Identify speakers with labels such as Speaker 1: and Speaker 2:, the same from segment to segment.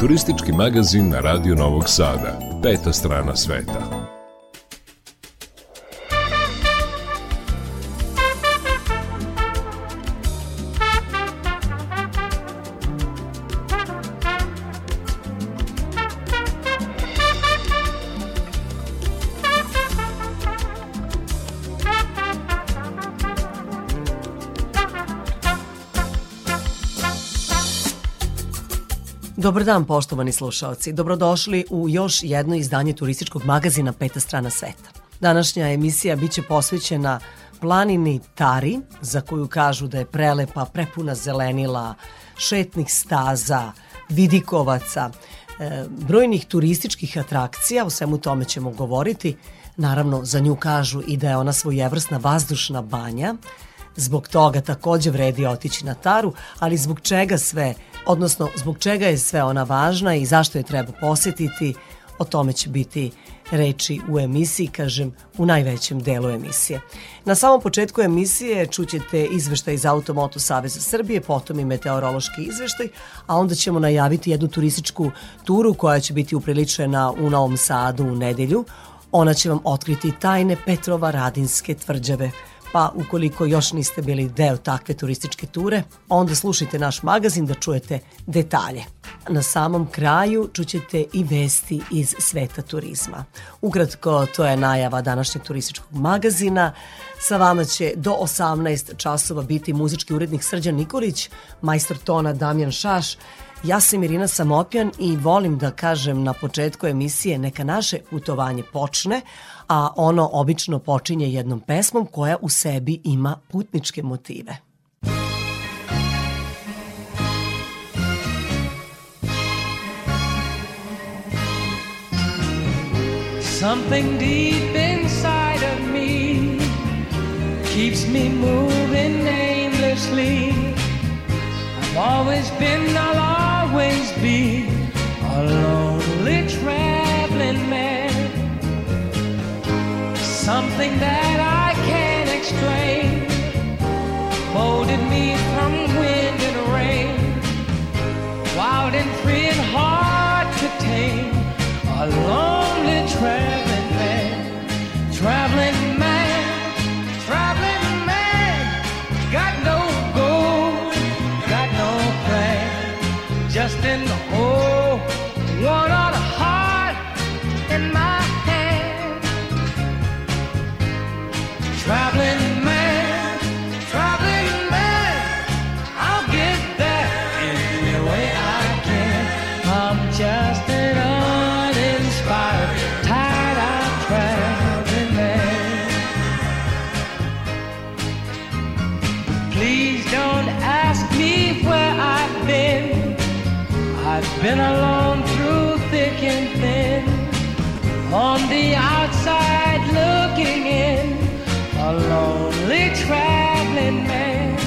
Speaker 1: Turistički magazin na Radio Novog Sada. Peta strana sveta.
Speaker 2: Dobar dan, poštovani slušalci. Dobrodošli u još jedno izdanje turističkog magazina Peta strana sveta. Današnja emisija biće posvećena planini Tari, za koju kažu da je prelepa, prepuna zelenila, šetnih staza, vidikovaca, e, brojnih turističkih atrakcija, o svemu tome ćemo govoriti. Naravno, za nju kažu i da je ona svojevrsna vazdušna banja, Zbog toga takođe vredi otići na Taru, ali zbog čega sve odnosno zbog čega je sve ona važna i zašto je treba posetiti, o tome će biti reči u emisiji, kažem, u najvećem delu emisije. Na samom početku emisije čućete izveštaj iz Automoto Saveza Srbije, potom i meteorološki izveštaj, a onda ćemo najaviti jednu turističku turu koja će biti upriličena u Novom Sadu u nedelju. Ona će vam otkriti tajne Petrova Radinske tvrđave – pa ukoliko još niste bili deo takve turističke ture, onda slušajte naš magazin da čujete detalje. Na samom kraju čućete i vesti iz sveta turizma. Ukratko, to je najava današnjeg turističkog magazina. Sa vama će do 18 časova biti muzički urednik Srđan Nikolić, majstor tona Damjan Šaš, Ja sam Irina Samopjan i volim da kažem na početku emisije neka naše putovanje počne, a ono obično počinje jednom pesmom koja u sebi ima putničke motive. Something deep inside of me keeps me moving aimlessly. I've always been, I'll always be a lonely traveling Something that I can't explain. Molded me from wind and rain, wild and free and hard to tame. A lonely traveling Been alone through thick and thin, on the outside looking in, a lonely traveling man.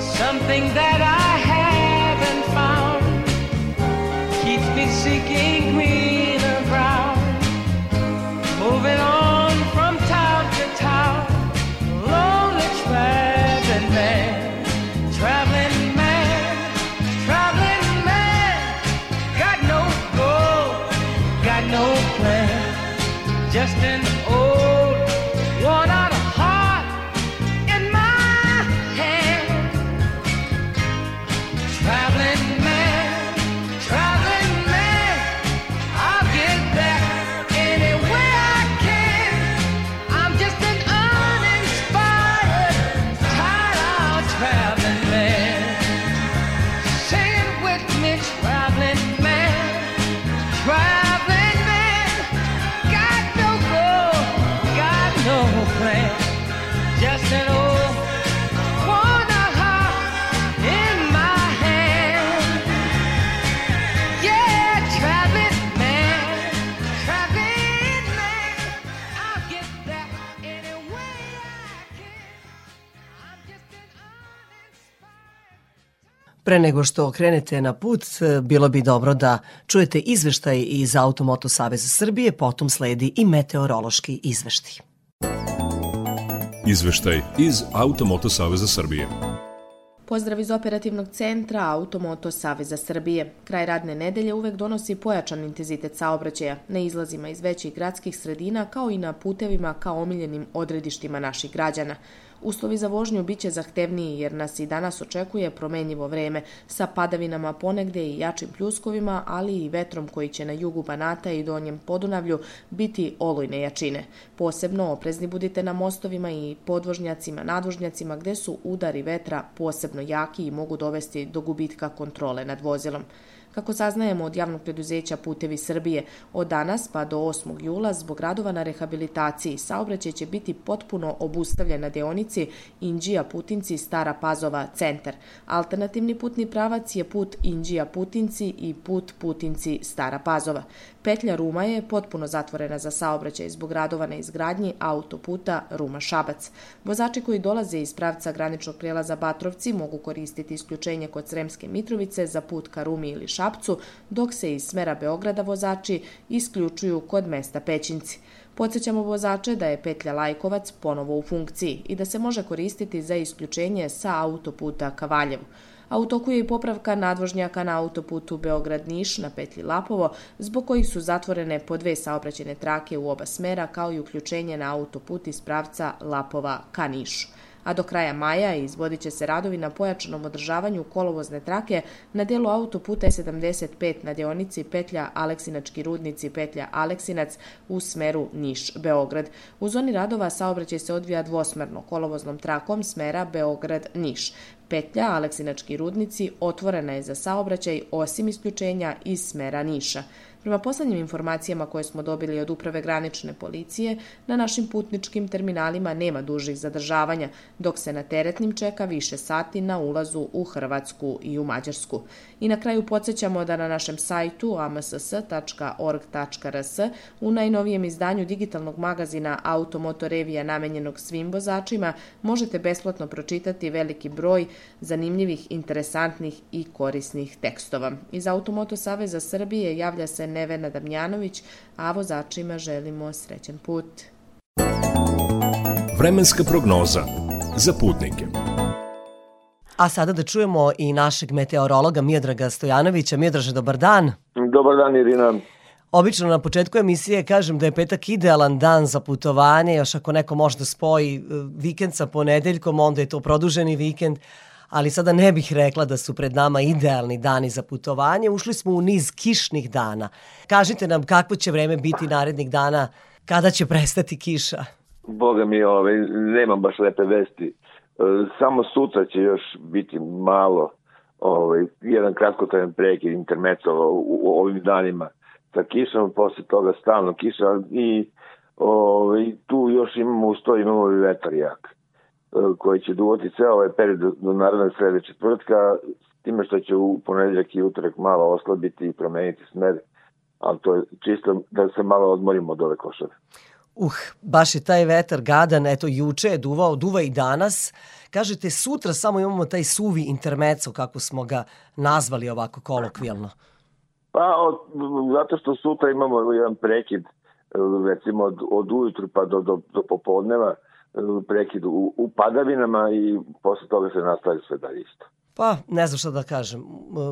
Speaker 2: Something that I Pre nego što krenete na put, bilo bi dobro da čujete izveštaj iz Automoto Saveza Srbije, potom sledi i meteorološki izveštaj.
Speaker 1: Izveštaj iz Automoto Saveza Srbije.
Speaker 3: Pozdrav iz operativnog centra Automoto Saveza Srbije. Kraj radne nedelje uvek donosi pojačan intenzitet saobraćaja na izlazima iz većih gradskih sredina kao i na putevima kao omiljenim odredištima naših građana. Uslovi za vožnju biće zahtevniji jer nas i danas očekuje promenljivo vreme sa padavinama ponegde i jačim pljuskovima, ali i vetrom koji će na jugu Banata i donjem Podunavlju biti olujne jačine. Posebno oprezni budite na mostovima i podvožnjacima, nadvožnjacima gde su udari vetra posebno jaki i mogu dovesti do gubitka kontrole nad vozilom. Kako saznajemo od javnog preduzeća Putevi Srbije, od danas pa do 8. jula zbog radova na rehabilitaciji saobraćaj će biti potpuno obustavljen na deonici Inđija Putinci Stara Pazova centar. Alternativni putni pravac je put Inđija Putinci i put Putinci Stara Pazova. Petlja Ruma je potpuno zatvorena za saobraćaj zbog radova na izgradnji autoputa Ruma-Šabac. Vozači koji dolaze iz pravca graničnog prijelaza Batrovci mogu koristiti isključenje kod Sremske Mitrovice za put ka Rumi ili Šapcu, dok se iz smera Beograda vozači isključuju kod mesta Pećinci. Podsećamo vozače da je petlja Lajkovac ponovo u funkciji i da se može koristiti za isključenje sa autoputa ka Valjevu a u toku je i popravka nadvožnjaka na autoputu Beograd-Niš na petlji Lapovo, zbog kojih su zatvorene po dve saobraćene trake u oba smera, kao i uključenje na autoput iz pravca Lapova ka Nišu a do kraja maja izvodit će se radovi na pojačanom održavanju kolovozne trake na delu autoputa E75 na deonici petlja Aleksinački rudnici petlja Aleksinac u smeru Niš-Beograd. U zoni radova saobraćaj se odvija dvosmerno kolovoznom trakom smera Beograd-Niš. Petlja Aleksinački rudnici otvorena je za saobraćaj osim isključenja iz smera Niša. Prema poslednjim informacijama koje smo dobili od uprave granične policije, na našim putničkim terminalima nema dužih zadržavanja, dok se na teretnim čeka više sati na ulazu u Hrvatsku i u Mađarsku. I na kraju podsjećamo da na našem sajtu amss.org.rs u najnovijem izdanju digitalnog magazina Automotorevija namenjenog svim vozačima možete besplatno pročitati veliki broj zanimljivih, interesantnih i korisnih tekstova. Iz Automoto Saveza Srbije javlja se Nevena Damjanović, a vozačima želimo srećan put.
Speaker 4: Vremenska prognoza za putnike.
Speaker 5: A sada da čujemo i našeg meteorologa Mijedraga Stojanovića. Miodraže, dobar dan.
Speaker 6: Dobar dan, Irina.
Speaker 5: Obično na početku emisije kažem da je petak idealan dan za putovanje, još ako neko može da spoji e, vikend sa ponedeljkom, onda je to produženi vikend, ali sada ne bih rekla da su pred nama idealni dani za putovanje. Ušli smo u niz kišnih dana. Kažite nam kakvo će vreme biti narednih dana, kada će prestati kiša?
Speaker 6: Boga mi, ovaj, nemam baš lepe vesti. Samo sutra će još biti malo, ovaj, jedan kratkotrajan prekid intermeco u, u ovim danima sa kišom, posle toga stalno kiša i ovaj, tu još imamo uz to imamo i vetar jak. E, koji će duvati ceo ovaj period do naravne srede četvrtka, s time što će u ponedeljak i utorak malo oslabiti i promeniti smer, ali to je čisto da se malo odmorimo od ove košave.
Speaker 5: Uh, baš je taj vetar gadan, eto juče je duvao, duva i danas. Kažete, sutra samo imamo taj suvi intermeco, kako smo ga nazvali ovako kolokvijalno.
Speaker 6: Pa, od, zato što sutra imamo jedan prekid, recimo od, od ujutru pa do, do, do popodneva, prekid u, u padavinama i posle toga se nastavi sve dalje isto.
Speaker 5: Pa, ne znam šta da kažem.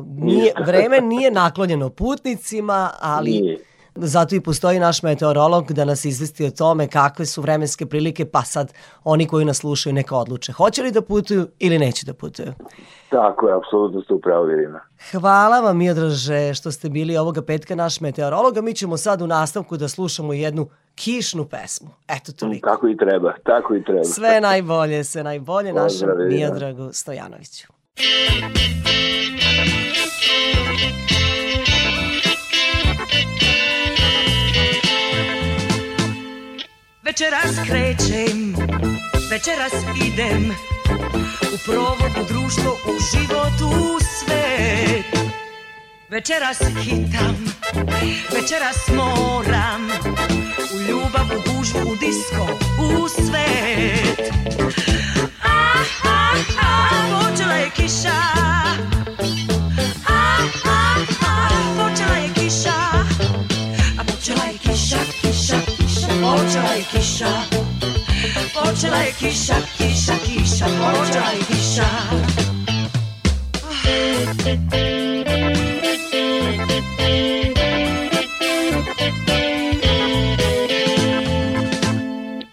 Speaker 5: Nije, vreme nije naklonjeno putnicima, ali nije. Zato i postoji naš meteorolog da nas izvesti o tome kakve su vremenske prilike, pa sad oni koji nas slušaju neka odluče. Hoće li da putuju ili neće da putuju?
Speaker 6: Tako je, apsolutno ste upravo, Irina.
Speaker 5: Hvala vam, Miodraže, što ste bili ovoga petka naš meteorolog, a mi ćemo sad u nastavku da slušamo jednu kišnu pesmu. Eto toliko.
Speaker 6: Tako i treba, tako i treba.
Speaker 5: Sve najbolje, sve najbolje našem Miodragu Stojanoviću.
Speaker 7: Večeras krećem, večeras idem U provodu društvo, u životu u svet Večeras hitam, večeras moram U ljubav, u gužvu, u disko, u svet. Ah, ah, ah, počela je kiša Počela je kiša. Počela je kiša, kiša, kiša Počela je kiša.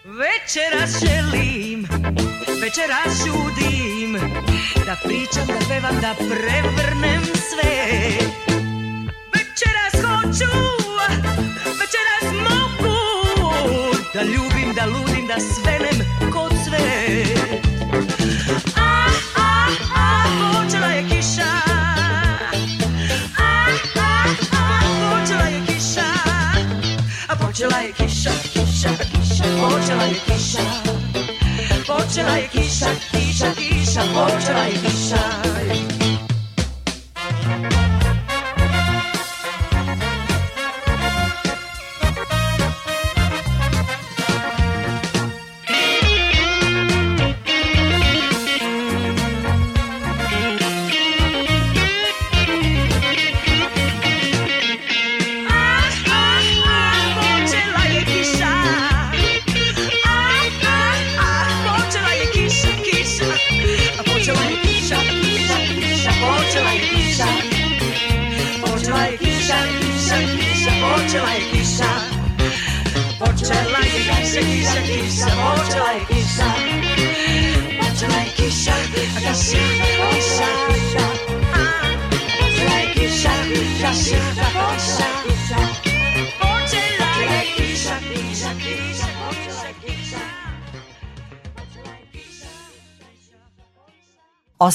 Speaker 7: Večeras želim, večeras žudim Da pričam, da pevam, da prevrnem sve. Večeras hoću, večeras Da ljubim, da ludim, da svenem kod sve. Ah, ah, ah, počela je kiša. Ah, ah, ah, počela je kiša. A počela je kiša, kiša, kiša, počela je kiša. Počela je kiša, kiša, kiša, počela je kiša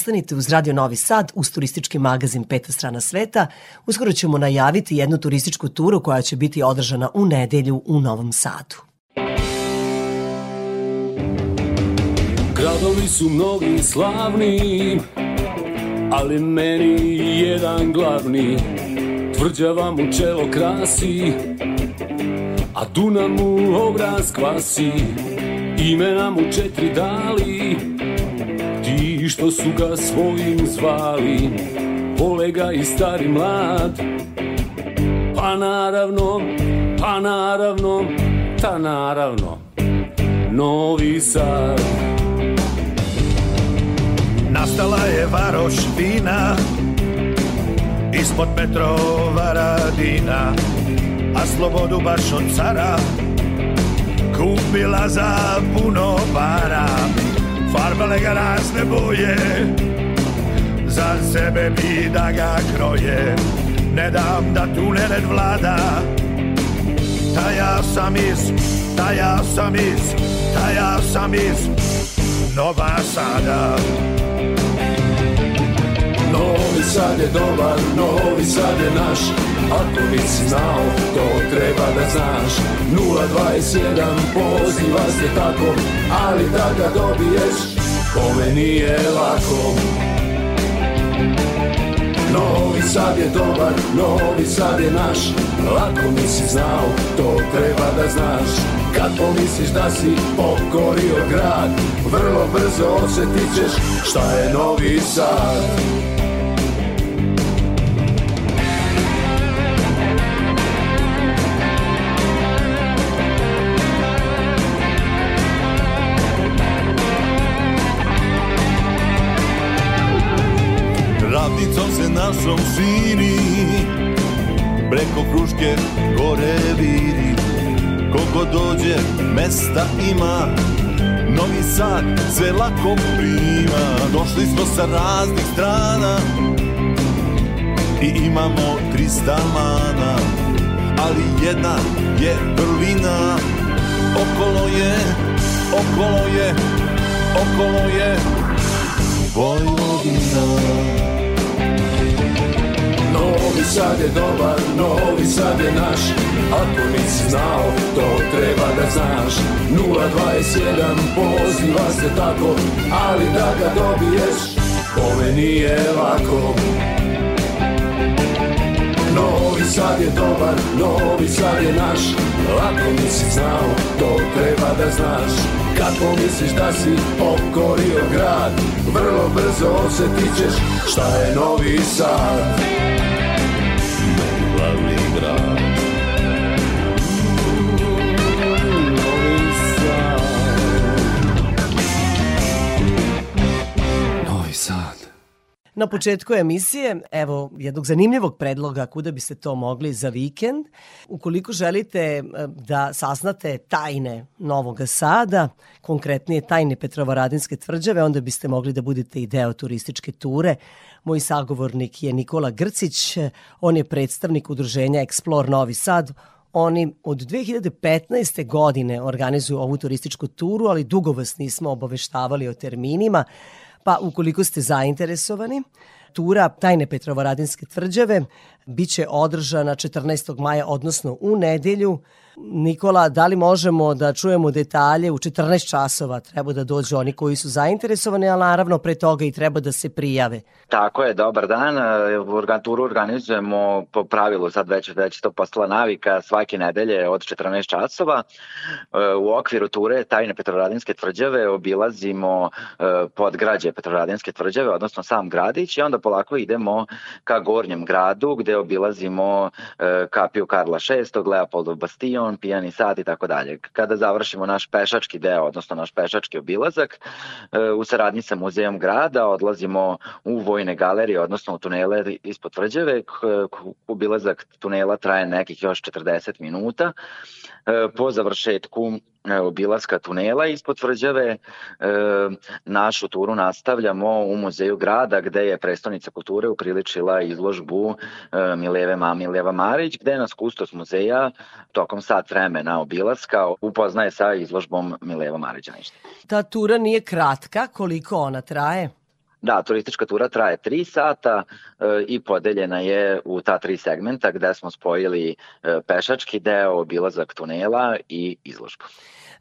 Speaker 5: Ostanite uz Radio Novi Sad, uz turistički magazin Peta strana sveta. Uskoro ćemo najaviti jednu turističku turu koja će biti održana u nedelju u Novom Sadu.
Speaker 8: Gradovi su mnogi slavni, ali meni jedan glavni Tvrđava mu čelo krasi, a Dunav mu obraz kvasi Imena mu četiri dali, što su ga svojim zvali Vole ga i stari mlad, pa naravno, pa naravno, ta naravno Novi Sad.
Speaker 9: Nastala je varoš vina Ispod Petrova radina A slobodu baš od cara Kupila za puno para Farbale ga razne boje Za sebe bi da ga kroje. Ne dam da tu nered vlada Ta ja sam iz, ta ja sam iz, ta ja sam iz Nova Sada
Speaker 8: Novi Sad je dobar, Novi Sad je naš. Ako nisi znao, to treba da znaš. 021 poziva se tako Ali da ga dobiješ, kome nije lako. Novi Sad je dobar, Novi Sad je naš. Lako nisi znao, to treba da znaš. Kad pomisliš da si pokorio grad Vrlo brzo osjetit ćeš šta je Novi Sad
Speaker 9: našom širi Preko Kruške gore viri Koliko dođe mesta ima. Novi Sad sve lako prima Došli smo sa raznih strana. I imamo 300 mana Ali jedna je vrlina. Okolo je, okolo je, okolo je Vojvodina
Speaker 8: Novi Sad je dobar, Novi Sad je naš. Ako nisi znao, to treba da znaš. 021 poziva se tako Ali da ga dobiješ, kome nije lako. Novi Sad je dobar, Novi Sad je naš. Ako nisi znao, to treba da znaš. Kad pomisliš da si pokorio grad Vrlo brzo osjetit ćeš šta je Novi Sad
Speaker 9: Glavni grad
Speaker 8: Novi Sad Novi Sad
Speaker 5: Na početku emisije, evo, jednog zanimljivog predloga kuda biste to mogli za vikend. Ukoliko želite e, da saznate tajne Novog Sada, konkretnije tajne Petrovaradinske tvrđave, onda biste mogli da budete i deo turističke ture. Moj sagovornik je Nikola Grcić, on je predstavnik udruženja Explore Novi Sad, Oni od 2015. godine organizuju ovu turističku turu, ali dugo vas nismo obaveštavali o terminima, pa ukoliko ste zainteresovani, tura Tajne Petrovaradinske tvrđave biće održana 14. maja, odnosno u nedelju. Nikola, da li možemo da čujemo detalje? U 14 časova treba da dođu oni koji su zainteresovani, ali naravno pre toga i treba da se prijave.
Speaker 10: Tako je, dobar dan. Turu organizujemo po pravilu, sad već, već to postala navika, svake nedelje od 14 časova. U okviru ture Tajne Petrovaradinske tvrđave obilazimo podgrađe Petrovaradinske tvrđave, odnosno sam gradić i onda polako idemo ka gornjem gradu gde obilazimo kapiju Karla VI, Leopoldov bastion, pijani sad i tako dalje. Kada završimo naš pešački deo, odnosno naš pešački obilazak, u saradnji sa muzejom grada odlazimo u vojne galerije, odnosno u tunele ispod tvrđave. Obilazak tunela traje nekih još 40 minuta. Po završetku obilaska tunela ispod tvrđave. E, našu turu nastavljamo u muzeju grada gde je prestonica kulture upriličila izložbu e, Mileve Mamileva Marić gde nas kustos muzeja tokom sat vremena obilaska upoznaje sa izložbom Mileva Marića.
Speaker 5: Ta tura nije kratka, koliko ona traje?
Speaker 10: Da, turistička tura traje 3 sata e, i podeljena je u ta tri segmenta gde smo spojili e, pešački deo, obilazak tunela i izložbu.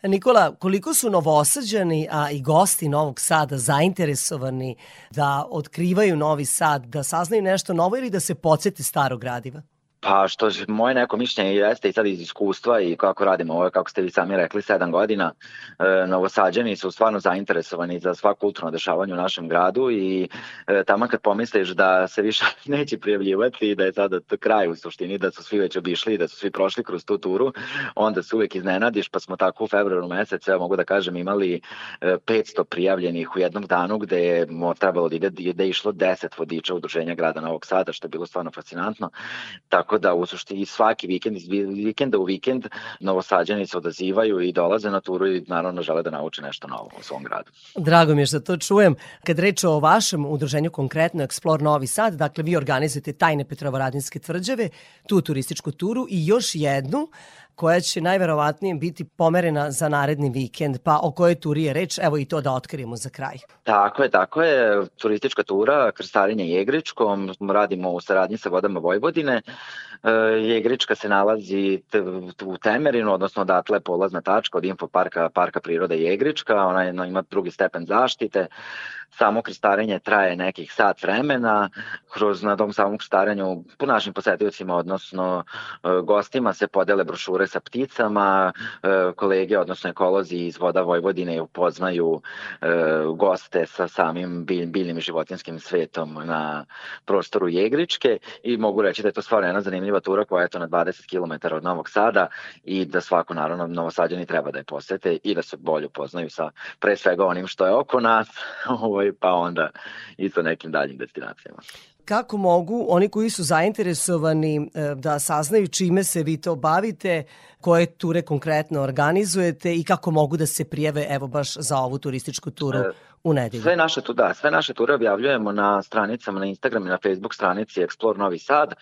Speaker 5: Nikola, koliko su novosađani, a i gosti Novog Sada zainteresovani da otkrivaju Novi Sad, da saznaju nešto novo ili da se podsjeti starog gradiva?
Speaker 10: Pa što moje neko mišljenje jeste i sad iz iskustva i kako radimo ovo, kako ste vi sami rekli, sedam godina, e, novosađani su stvarno zainteresovani za sva kulturno dešavanje u našem gradu i e, tamo kad pomisliš da se više neće prijavljivati, da je sada kraj u suštini, da su svi već obišli, da su svi prošli kroz tu turu, onda se uvek iznenadiš, pa smo tako u februaru mesecu, evo mogu da kažem, imali e, 500 prijavljenih u jednom danu gde je trebalo da ide, da je išlo 10 vodiča udruženja grada Novog Sada, što je bilo stvarno fascinantno. Tako da u suštini svaki vikend, iz vikenda u vikend, novosađani se odazivaju i dolaze na turu i naravno žele da nauče nešto novo u svom gradu.
Speaker 5: Drago mi je što to čujem. Kad reče o vašem udruženju konkretno Explore Novi Sad, dakle vi organizujete tajne Petrovaradinske tvrđave, tu turističku turu i još jednu koja će najverovatnije biti pomerena za naredni vikend, pa o kojoj turi je reč, evo i to da otkrijemo za kraj.
Speaker 10: Tako je, tako je, turistička tura Krstarenje Jegričkom, radimo u saradnji sa vodama Vojvodine, Jegrička se nalazi u Temerinu, odnosno odatle polazna tačka od infoparka Parka prirode Jegrička, ona ima drugi stepen zaštite, samo kristarenje traje nekih sat vremena, kroz na tom samom kristarenju po našim posetiocima, odnosno gostima se podele brošure sa pticama, kolege, odnosno ekolozi iz Voda Vojvodine upoznaju goste sa samim biljnim i životinskim svetom na prostoru Jegričke i mogu reći da je to stvarno jedna zanimljiva tura koja je to na 20 km od Novog Sada i da svako naravno novosađani treba da je posete i da se bolje upoznaju sa pre svega onim što je oko nas, ovaj, pa onda i sa nekim daljim destinacijama.
Speaker 5: Kako mogu oni koji su zainteresovani da saznaju čime se vi to bavite, koje ture konkretno organizujete i kako mogu da se prijeve evo baš za ovu turističku turu u nedelju?
Speaker 10: Sve naše, tu, da, sve naše ture objavljujemo na stranicama na Instagram i na Facebook stranici Explore Novi Sad.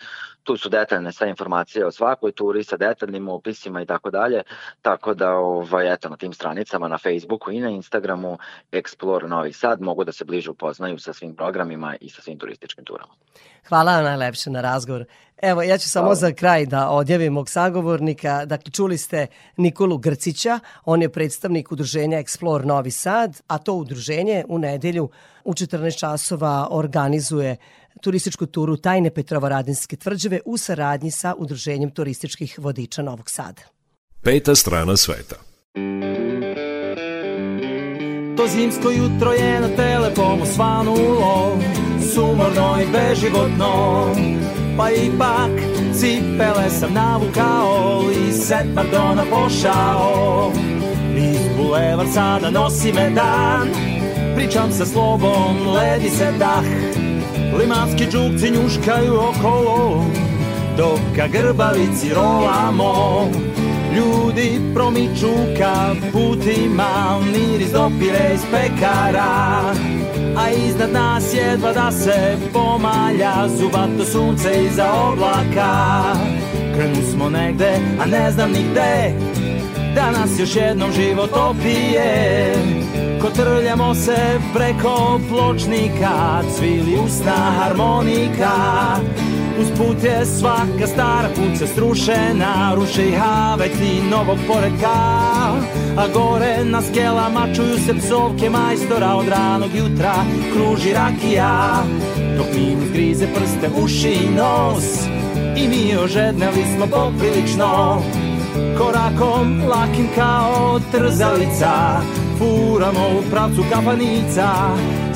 Speaker 10: Tu su detaljne sve informacije o svakoj turi sa detaljnim opisima i tako dalje. Tako da, ovaj, eto, na tim stranicama na Facebooku i na Instagramu Explore Novi Sad mogu da se bliže upoznaju sa svim programima i sa svim turističkim turama.
Speaker 5: Hvala vam najlepše na razgovor. Evo, ja ću samo Hvala. za kraj da odjavim mog sagovornika. Dakle, čuli ste Nikolu Grcića, on je predstavnik udruženja Explore Novi Sad, a to udruženje u nedelju u 14 časova organizuje turističku turu Tajne Petrovaradinske tvrđave u saradnji sa Udruženjem turističkih vodiča Novog Sada.
Speaker 4: Peta strana sveta.
Speaker 11: To zimsko jutro je na telefomu svanulo Sumorno i beživotno Pa ipak cipele sam navukao I set pardona pošao. Niz bulevar sada nosi me dan Pričam sa slobom, ledi se dah. Limanski džukci njuškaju okolo Dok ka grbavici rolamo Ljudi promiču ka putima Miris dopire iz pekara A iznad nas jedva da se pomalja Zubato sunce iza oblaka. Krenu smo negde, a ne znam ni gde Da nas još jednom život opije. Kotrljamo se preko pločnika Cvili usna harmonika Usput je svaka stara kuća strušena Ruše i haveti novog poredka A gore na skelama čuju se psovke majstora Od ranog jutra kruži rakija. Dok mi grize prste, uši i nos I mi ožedneli smo poprilično. Korakom lakim kao trzalica Furamo u pravcu kapanica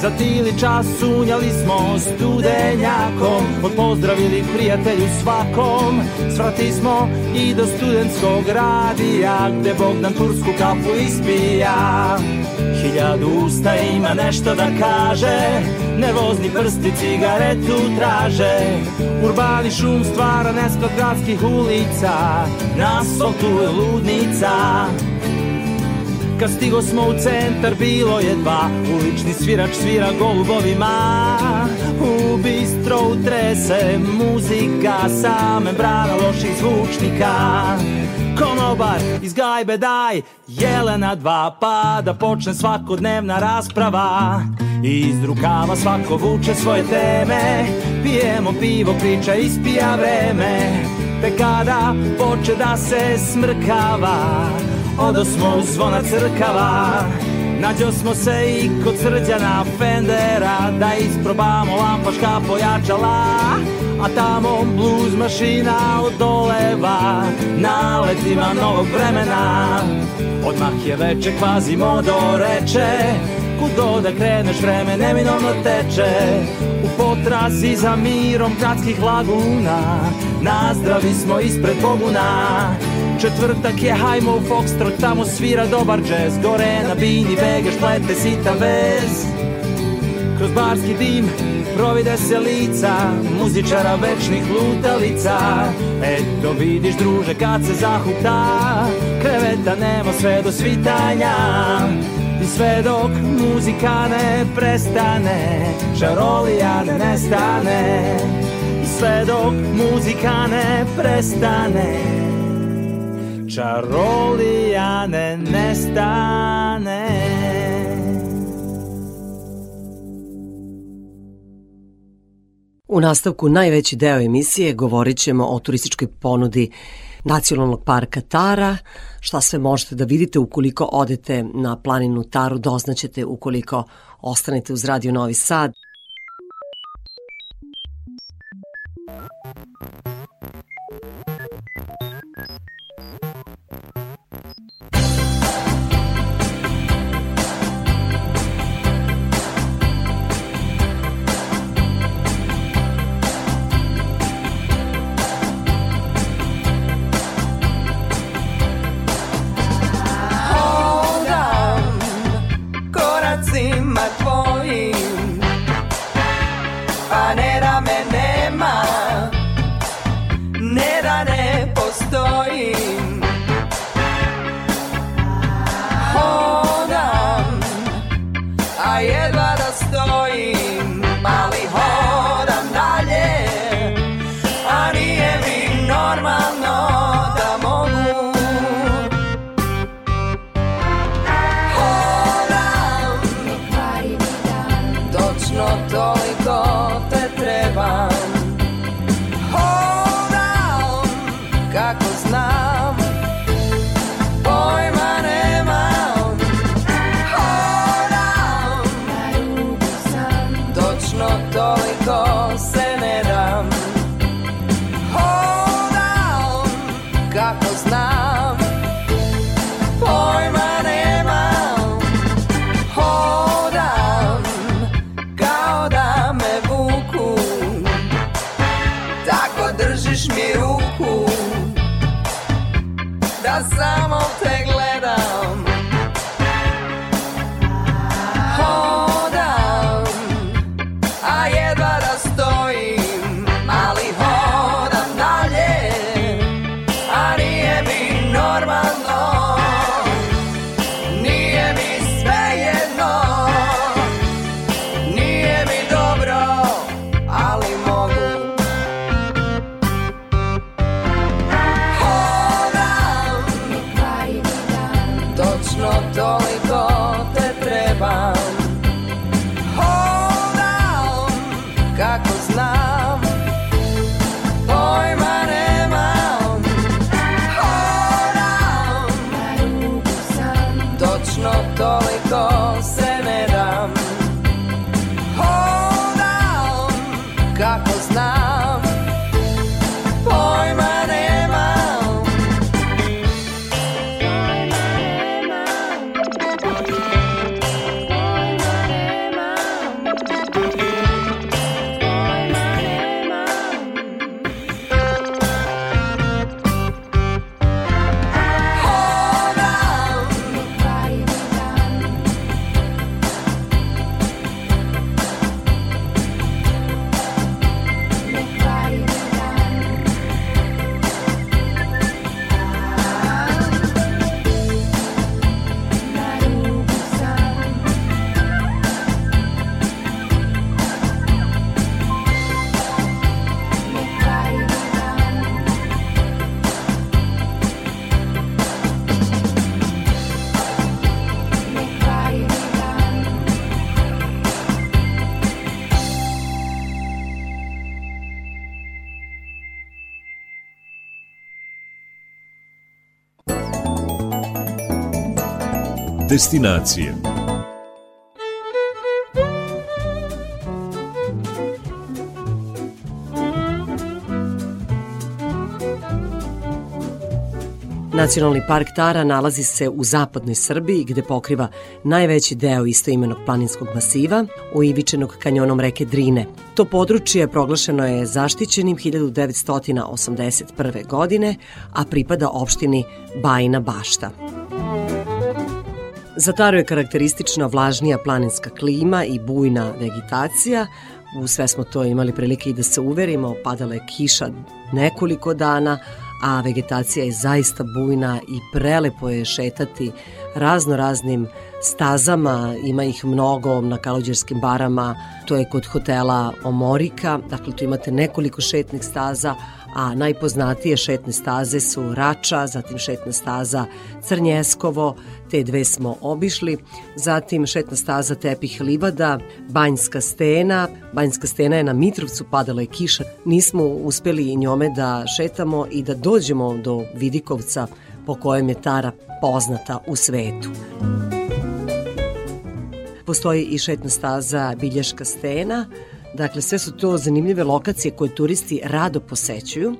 Speaker 11: Za tili čas sunjali smo studenjakom Odpozdravili prijatelju svakom. Svrati smo i do studentskog radija Gde Bogdan tursku kafu ispija. Hiljadu usta ima nešto da kaže Nervozni prsti cigaretu traže. Urbani šum stvara nesklad gradskih ulica Na asfaltu je ludnica Kad stigo smo u centar bilo je dva. Ulični svirač svira golubovima. U bistro utrese muzika Sa membrana loših zvučnika. Konobar iz gajbe daj Jelena dva pa da počne svakodnevna rasprava. Iz rukava svako vuče svoje teme Pijemo pivo, priča ispija vreme. Te kada poče da se smrkava Odo smo u zvona crkava. Nađo smo se i kod srđana Fendera Da isprobamo lampaška pojačala. A tamo blues mašina odoleva Naletima novog vremena. Odmah je veče kvazimodo reče Kud god da kreneš vreme neminovno teče. U potrazi za mirom gradskih laguna Nazdravi smo ispred Boguna Četvrtak je hajmo u Foxtrot, tamo svira dobar džez. Gore na bini begaš, plete sita vez. Kroz barski dim provide se lica Muzičara večnih lutalica. Eto vidiš druže kad se zahuta Kreveta nema sve do svitanja. I sve dok muzika ne prestane Žarolija ne nestane I sve dok muzika ne prestane Čarolija ne nestane
Speaker 12: U nastavku najveći deo emisije govorit ćemo o turističkoj ponudi Nacionalnog parka Tara. Šta sve možete da vidite ukoliko odete na planinu Taru, doznaćete ukoliko ostanete uz Radio Novi Sad.
Speaker 4: Destinacije
Speaker 5: Nacionalni park Tara nalazi se u zapadnoj Srbiji gde pokriva najveći deo istoimenog planinskog masiva, oivičenog kanjonom reke Drine. To područje proglašeno je zaštićenim 1981. godine, a pripada opštini Bajina Bašta. Za Taru je karakteristična vlažnija planinska klima i bujna vegetacija, u sve smo to imali prilike i da se uverimo, padala je kiša nekoliko dana, a vegetacija je zaista bujna i prelepo je šetati razno raznim stazama, ima ih mnogo na Kaluđerskim barama, to je kod hotela Omorika, dakle tu imate nekoliko šetnih staza, a najpoznatije šetne staze su Rača, zatim šetna staza Crnjeskovo, te dve smo obišli, zatim šetna staza Tepih Livada, Banjska stena, Banjska stena je na Mitrovcu, padala je kiša, nismo uspeli njome da šetamo i da dođemo do Vidikovca po kojem je Tara poznata u svetu. Postoji i šetna staza Bilješka stena, Dakle, sve su to zanimljive lokacije koje turisti rado posećuju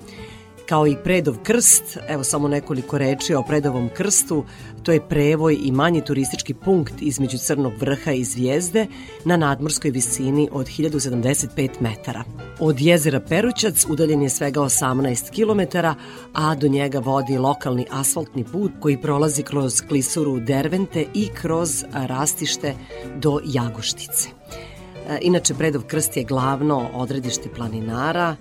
Speaker 5: kao i Predov krst, evo samo nekoliko reči o Predovom krstu, to je prevoj i manji turistički punkt između Crnog vrha i Zvijezde na nadmorskoj visini od 1075 metara. Od jezera Perućac udaljen je svega 18 km, a do njega vodi lokalni asfaltni put koji prolazi kroz klisuru Dervente i kroz rastište do Jagoštice. E, inače, Predov krst je glavno odredište planinara,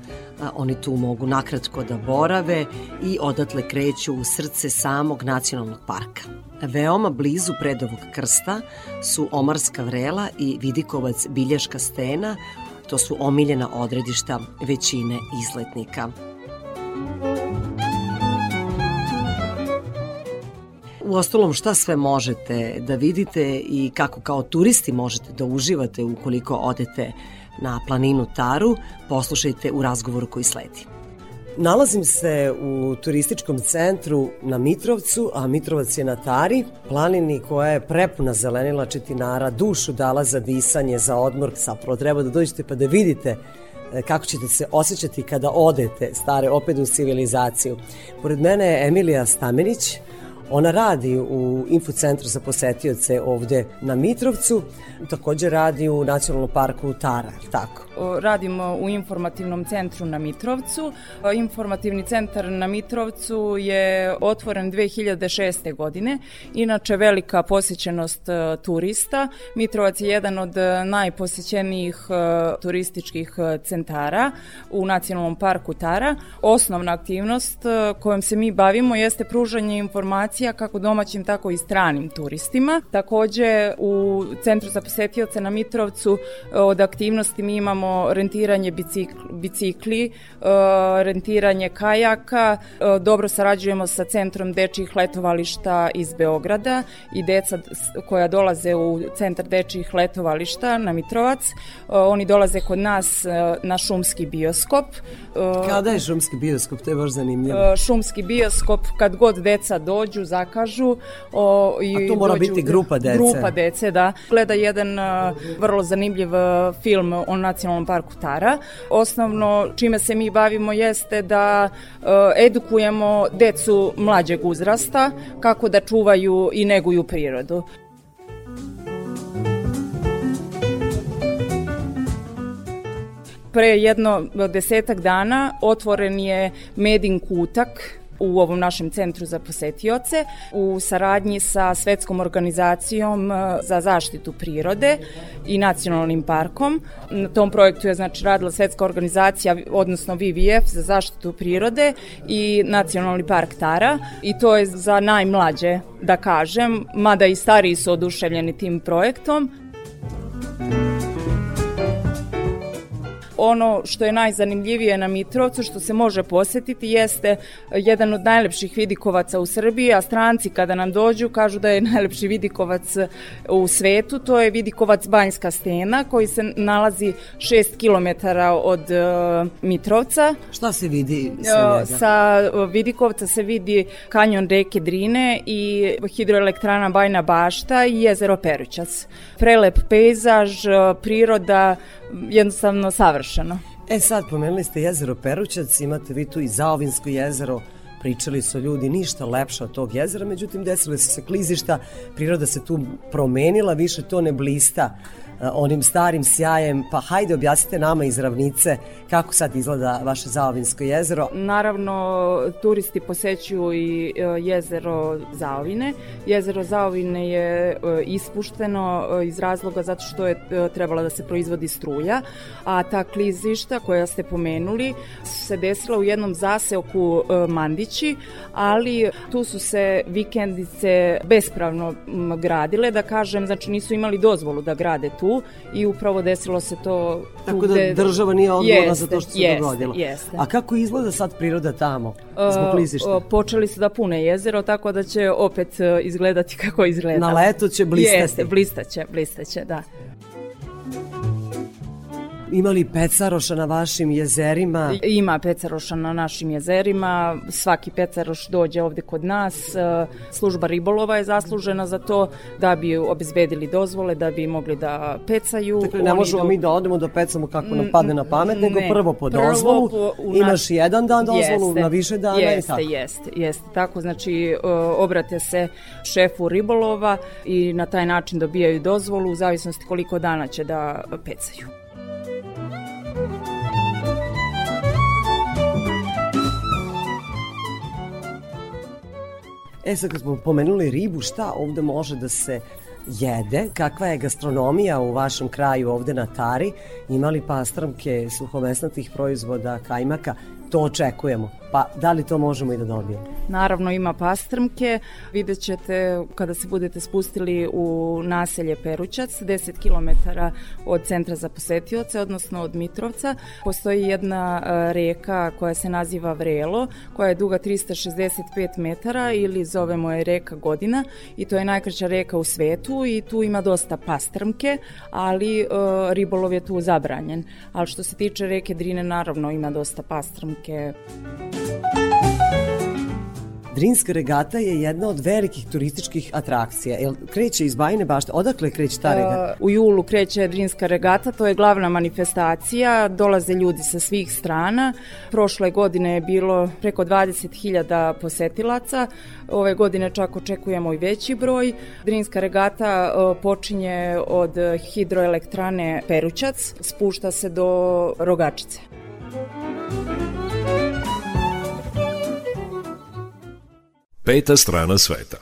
Speaker 5: oni tu mogu nakratko da borave i odatle kreću u srce samog nacionalnog parka. Veoma blizu Predovog krsta su Omarska vrela i Vidikovac Bilješka stena, to su omiljena odredišta većine izletnika. U ostalom šta sve možete da vidite i kako kao turisti možete da uživate ukoliko odete na planinu Taru, poslušajte u razgovoru koji sledi. Nalazim se u turističkom centru na Mitrovcu, a Mitrovac je na Tari, planini koja je prepuna zelenila četinara, dušu dala za disanje, za odmor, zapravo treba da dođete pa da vidite e, kako ćete se osjećati kada odete stare opet u civilizaciju. Pored mene je Emilija Stamenić, Ona radi u infocentru za posetioce ovde na Mitrovcu, takođe radi u nacionalnom parku Tara, tako?
Speaker 13: Radimo u informativnom centru na Mitrovcu. Informativni centar na Mitrovcu je otvoren 2006. godine. Inače, velika posjećenost e, turista. Mitrovac je jedan od najposećenijih e, turističkih centara u nacionalnom parku Tara. Osnovna aktivnost e, kojom se mi bavimo jeste pružanje informacija kako domaćim, tako i stranim turistima. Takođe, u Centru za posetioce na Mitrovcu od aktivnosti mi imamo rentiranje bicikli, bicikli uh, rentiranje kajaka, uh, dobro sarađujemo sa Centrom dečjih letovališta iz Beograda i deca koja dolaze u Centar dečjih letovališta na Mitrovac, oni dolaze kod nas na šumski bioskop.
Speaker 5: Kada je šumski bioskop? To je baš zanimljivo.
Speaker 13: Šumski bioskop, kad god deca dođu, zakažu.
Speaker 5: O, i A to mora dođu, biti grupa dece.
Speaker 13: Grupa dece, da. Gleda jedan vrlo zanimljiv film o nacionalnom parku Tara. Osnovno čime se mi bavimo jeste da edukujemo decu mlađeg uzrasta kako da čuvaju i neguju prirodu. Pre jedno desetak dana otvoren je Medin kutak u ovom našem centru za posetioce u saradnji sa Svetskom organizacijom e, za zaštitu prirode i nacionalnim parkom. Na tom projektu je znači radila Svetska organizacija, odnosno WWF za zaštitu prirode i Nacionalni park Tara i to je za najmlađe, da kažem, mada i stariji su oduševljeni tim projektom. Ono što je najzanimljivije na Mitrovcu, što se može posetiti, jeste jedan od najlepših vidikovaca u Srbiji, a stranci kada nam dođu kažu da je najlepši vidikovac u svetu, to je vidikovac Banjska stena koji se nalazi 6 km od uh, Mitrovca.
Speaker 5: Šta se vidi sa njega?
Speaker 13: Sa Vidikovca se vidi kanjon reke Drine i hidroelektrana Bajna Bašta i jezero Perućac. Prelep pejzaž, priroda, jednostavno savršeno.
Speaker 5: E sad, pomenuli ste jezero Perućac, imate vi tu i Zaovinsko jezero, pričali su ljudi ništa lepše od tog jezera, međutim desile su se klizišta, priroda se tu promenila, više to ne blista onim starim sjajem, pa hajde objasnite nama iz ravnice kako sad izgleda vaše Zaovinsko jezero.
Speaker 13: Naravno, turisti posećuju i e, jezero Zaovine. Jezero Zaovine je e, ispušteno e, iz razloga zato što je e, trebala da se proizvodi struja, a ta klizišta koja ste pomenuli su se desila u jednom zaseoku e, Mandići, ali tu su se vikendice bespravno gradile, da kažem, znači nisu imali dozvolu da grade tu i upravo desilo se to tu
Speaker 5: Tako da
Speaker 13: gde-
Speaker 5: država nije odgovorna za
Speaker 13: Jeste,
Speaker 5: to što se
Speaker 13: jeste,
Speaker 5: dogodilo.
Speaker 13: Jeste.
Speaker 5: A kako izgleda sad priroda tamo, zbog
Speaker 13: Uh,
Speaker 5: klizišta?
Speaker 13: uh, počeli su da pune jezero, tako da će opet uh, izgledati kako izgleda.
Speaker 5: Na leto će blistati.
Speaker 13: Jeste, blistaće, blistaće, da.
Speaker 5: Imali pecaroša na vašim jezerima?
Speaker 13: Ima pecaroša na našim jezerima, svaki pecaroš dođe ovde kod nas, uh, služba ribolova je zaslužena za to da bi obezbedili dozvole, da bi mogli da pecaju.
Speaker 5: Dakle, ne
Speaker 13: Oni
Speaker 5: možemo
Speaker 13: do-
Speaker 5: mi da odemo da pecamo kako nam padne na pamet, nego
Speaker 13: Ne,
Speaker 5: prvo po
Speaker 13: prvo
Speaker 5: dozvolu,
Speaker 13: po- u
Speaker 5: imaš
Speaker 13: naš-
Speaker 5: jedan dan dozvolu,
Speaker 13: Jeste,
Speaker 5: na više dana i
Speaker 13: jeste,
Speaker 5: tako.
Speaker 13: Jeste, jeste, jeste. Tako, znači, uh, obrate se šefu ribolova i na taj način dobijaju dozvolu u zavisnosti koliko dana će da pecaju.
Speaker 5: E sad kad smo pomenuli ribu, šta ovde može da se jede? Kakva je gastronomija u vašem kraju ovde na Tari? Imali pastramke suhomesnatih proizvoda, kajmaka? To očekujemo. Pa da li to možemo i da dobijemo?
Speaker 13: Naravno ima pastrmke, vidjet ćete kada se budete spustili u naselje Perućac, 10 km od centra za posetioce, odnosno od Mitrovca. Postoji jedna e, reka koja se naziva Vrelo, koja je duga 365 metara ili zovemo je reka Godina i to je najkraća reka u svetu i tu ima dosta pastrmke, ali e, ribolov je tu zabranjen. Ali što se tiče reke Drine, naravno ima dosta pastrmke.
Speaker 5: Drinska regata je jedna od velikih turističkih atrakcija. Jel kreće iz Bajne bašte? Odakle kreće ta regata?
Speaker 13: Uh, U julu kreće Drinska regata, to je glavna manifestacija, dolaze ljudi sa svih strana. Prošle godine je bilo preko 20.000 posetilaca, ove godine čak očekujemo i veći broj. Drinska regata uh, počinje od hidroelektrane Perućac, spušta se do Rogačice.
Speaker 4: Peta strana sveta.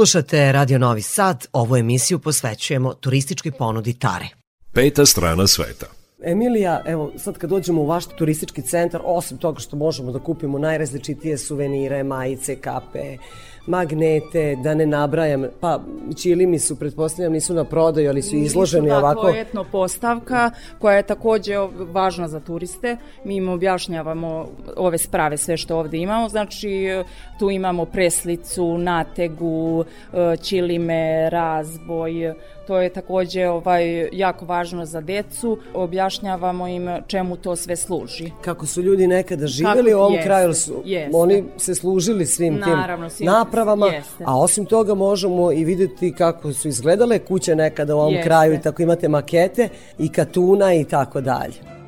Speaker 5: Slušate Radio Novi Sad, ovu emisiju posvećujemo turističkoj ponudi Tare.
Speaker 4: Peta strana sveta.
Speaker 5: Emilija, evo sad kad dođemo u vaš turistički centar, osim toga što možemo da kupimo najrazličitije suvenire, majice, kape, magnete, da ne nabrajam, pa čilimi su, pretpostavljam, nisu na prodaju, ali su izloženi
Speaker 13: Nisu,
Speaker 5: ovako.
Speaker 13: Dakle, etno postavka koja je takođe važna za turiste. Mi im objašnjavamo ove sprave, sve što ovde imamo. Znači, tu imamo preslicu, nategu, e, čilime, razboj, to je takođe ovaj, jako važno za decu. Objašnjavamo im čemu to sve služi.
Speaker 5: Kako su ljudi nekada živeli u ovom
Speaker 13: jeste,
Speaker 5: kraju, su,
Speaker 13: jeste.
Speaker 5: oni se služili svim
Speaker 13: Naravno,
Speaker 5: tim
Speaker 13: svim-
Speaker 5: napravama,
Speaker 13: jeste.
Speaker 5: a osim toga možemo i videti kako su izgledale kuće nekada u ovom
Speaker 13: Jeste.
Speaker 5: kraju i tako imate makete i katuna i tako dalje.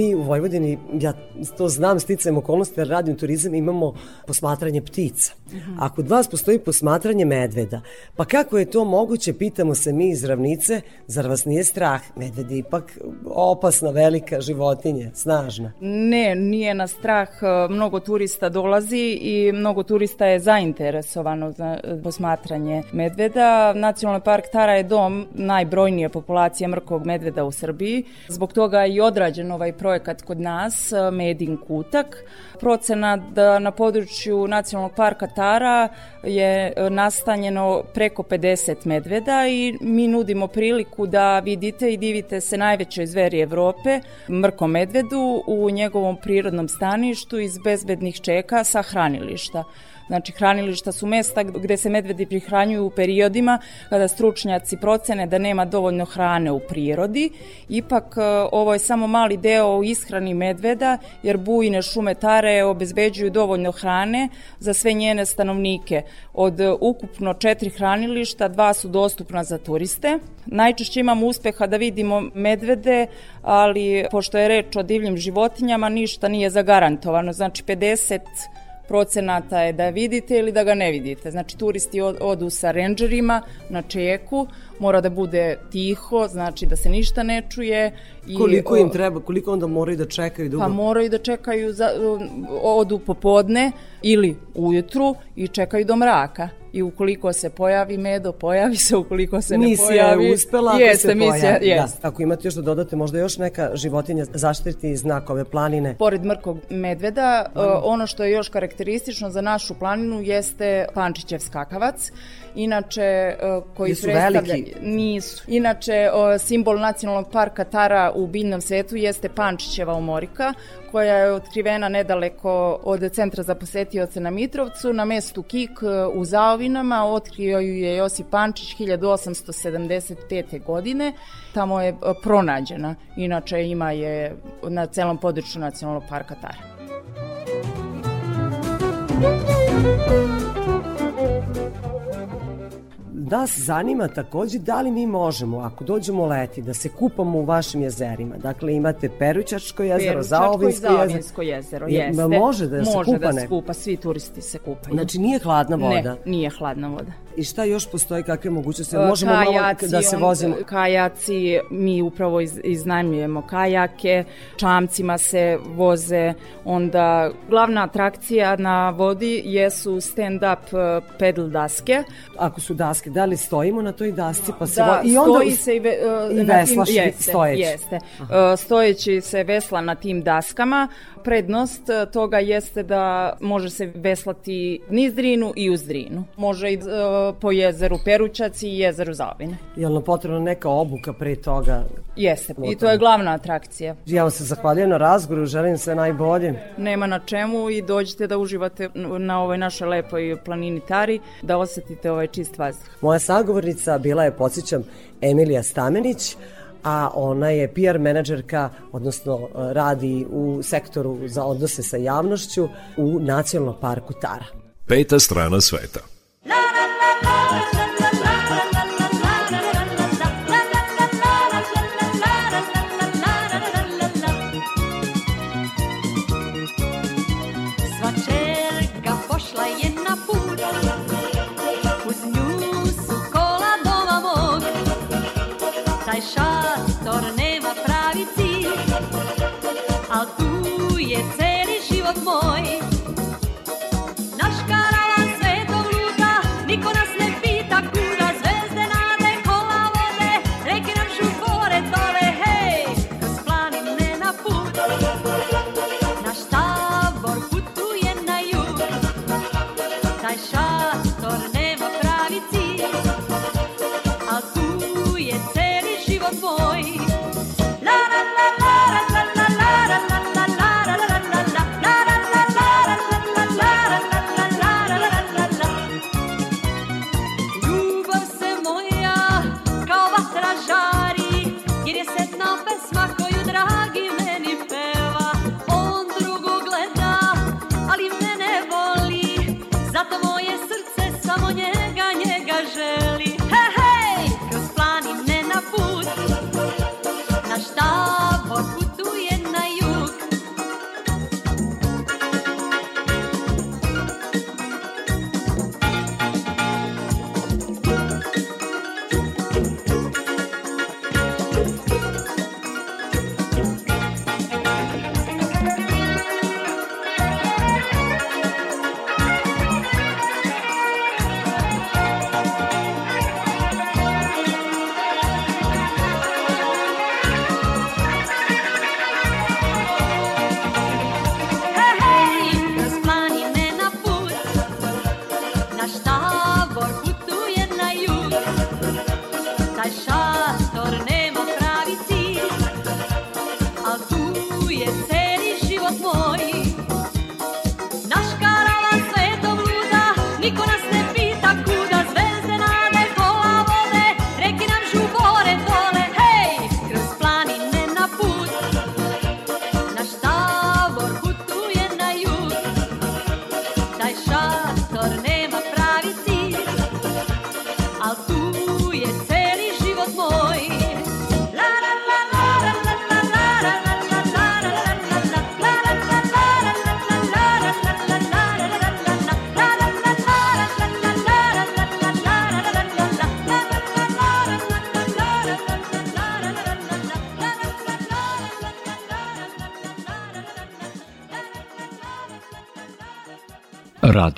Speaker 5: Mi u Vojvodini, ja to znam, sticajem okolnosti, jer radim turizam, imamo posmatranje ptica. A kod vas postoji posmatranje medveda. Pa kako je to moguće, pitamo se mi iz ravnice, zar vas nije strah? Medved je ipak opasna, velika životinja, snažna.
Speaker 13: Ne, nije na strah. e, Mnogo turista dolazi i mnogo turista je zainteresovano za e, posmatranje medveda. Nacionalni park Tara je dom najbrojnije populacije mrkog medveda u Srbiji. Zbog toga je i odrađen ovaj projekat kod nas, e, Made in Kutak. Procena da na području Nacionalnog parka Tara je e, nastanjeno preko 50 medveda i mi nudimo priliku da vidite i divite se najvećoj zveri Evrope, mrkom medvedu, u njegovom prirodnom staništu iz bezbednih čeka sa hranilišta. Znači, hranilišta su mesta gde se medvedi prihranjuju u periodima kada stručnjaci procene da nema dovoljno hrane u prirodi. Ipak, e, ovo je samo mali deo u ishrani medveda, jer bujine šume Tare obezbeđuju dovoljno hrane za sve njene stanovnike. Od ukupno četiri hranilišta, dva su dostupna za turiste. Najčešće imamo uspeha da vidimo medvede, ali pošto je reč o divljim životinjama, ništa nije zagarantovano. Znači, 50 procenata je da vidite ili da ga ne vidite. Znači turisti od, odu sa renđerima na čeku, mora da bude tiho, znači da se ništa ne čuje. I,
Speaker 5: Koliko im treba, koliko onda moraju da čekaju dugo?
Speaker 13: Pa moraju da čekaju, za, odu popodne ili ujutru i čekaju do mraka. I ukoliko se pojavi medo, pojavi se, ukoliko se
Speaker 5: misija
Speaker 13: ne pojavi...
Speaker 5: je uspela ako
Speaker 13: jeste,
Speaker 5: se
Speaker 13: misija,
Speaker 5: pojavi.
Speaker 13: Jeste.
Speaker 5: Da. Ako imate još da dodate, možda još neka životinja zaštiti znak ove planine.
Speaker 13: Pored mrkog medveda, uh, ono što je još karakteristično za našu planinu jeste Pančićev skakavac. Inače, uh, koji
Speaker 5: Jesu
Speaker 13: predstavlja...
Speaker 5: veliki?
Speaker 13: Nisu. Inače, simbol nacionalnog parka Tara u biljnom svetu jeste Pančićeva umorika, koja je otkrivena nedaleko od centra za posetioce na Mitrovcu, na mestu Kik uh, u Zaovinama. Otkrio ju je Josip Pančić 1875. godine. Tamo je uh, pronađena. Inače, ima je na celom području nacionalnog parka Tara.
Speaker 5: Nas zanima takođe da li mi možemo, ako dođemo leti, da se kupamo u vašim jezerima. Dakle, imate Perućačko jezero,
Speaker 13: Peručačko i
Speaker 5: Zaovinsko jezero.
Speaker 13: Zaovinsko jezero,
Speaker 5: Je-
Speaker 13: jeste.
Speaker 5: može da se
Speaker 13: Može
Speaker 5: kupa
Speaker 13: da se kupa, svi turisti se kupaju.
Speaker 5: Znači, nije hladna voda.
Speaker 13: Ne, nije hladna voda.
Speaker 5: I šta još postoji, kakve mogućnosti?
Speaker 13: E,
Speaker 5: Možemo malo
Speaker 13: kajaci,
Speaker 5: da se vozimo.
Speaker 13: Kajaci, mi upravo iz, iznajmljujemo kajake, čamcima se voze, onda glavna atrakcija na vodi jesu stand-up e, pedal daske.
Speaker 5: Ako su daske, da li stojimo na toj dasci pa se
Speaker 13: Da.
Speaker 5: I onda
Speaker 13: stoji se i, ve, e,
Speaker 5: i veslaš
Speaker 13: jeste,
Speaker 5: stojeći.
Speaker 13: Jeste. E, stojeći se vesla na tim daskama. Prednost e, toga jeste da može se veslati niz drinu i uz drinu. Može i e, po jezeru Perućac i jezeru Zavine.
Speaker 5: Je li potrebna neka obuka pre toga?
Speaker 13: Jeste, i to je glavna atrakcija.
Speaker 5: Ja vam se zahvaljujem na razgovoru, želim sve najbolje.
Speaker 13: Nema na čemu i dođite da uživate na ovoj našoj lepoj planini Tari, da osetite ovaj čist vazduh.
Speaker 5: Moja sagovornica bila je, podsjećam, Emilija Stamenić, a ona je PR menadžerka, odnosno e, radi u sektoru za odnose sa javnošću u Nacionalnom parku Tara.
Speaker 4: Peta strana sveta.
Speaker 14: Sva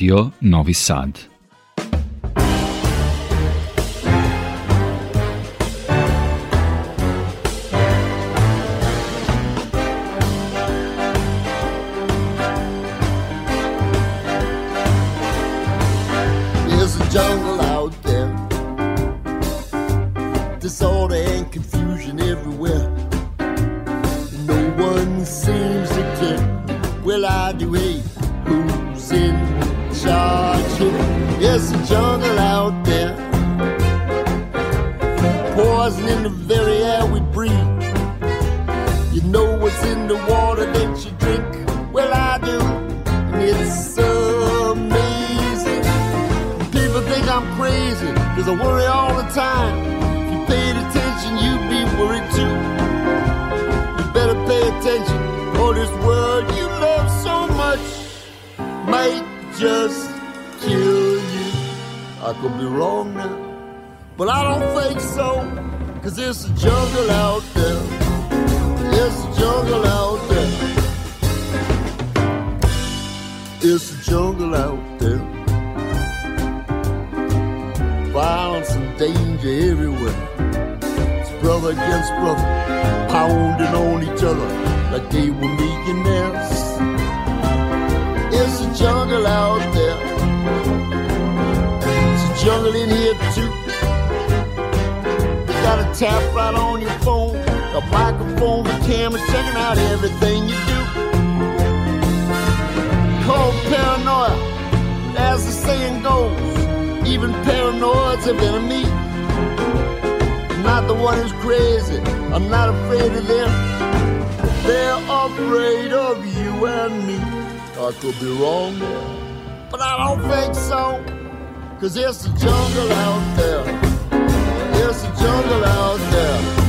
Speaker 15: Radio Novi Sad.
Speaker 16: out there. Violence and danger everywhere. It's brother against brother, pounding on each other like they were millionaires. It's a jungle out there. It's a jungle in here too. You gotta tap right on your phone, a microphone, the camera, checking out everything you do cold paranoia as the saying goes, even paranoids have enemies. I'm not the one who's crazy, I'm not afraid of them. They're afraid of you and me. I could be wrong but I don't think so. Cause it's a jungle out there. There's a jungle out there.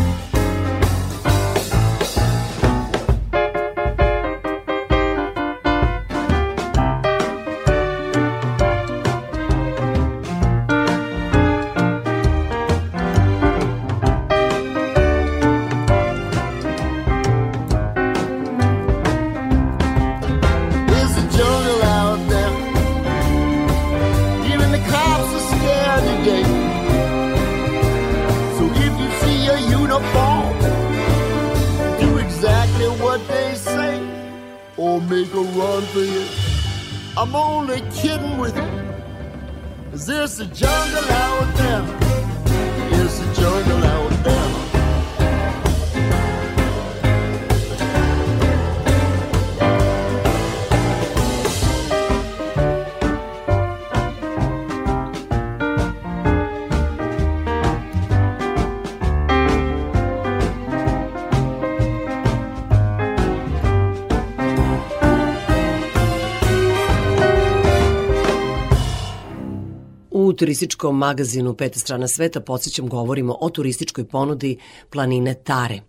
Speaker 5: Turističkom magazinu Peta strana sveta podsjećam govorimo o turističkoj ponudi planine Tare.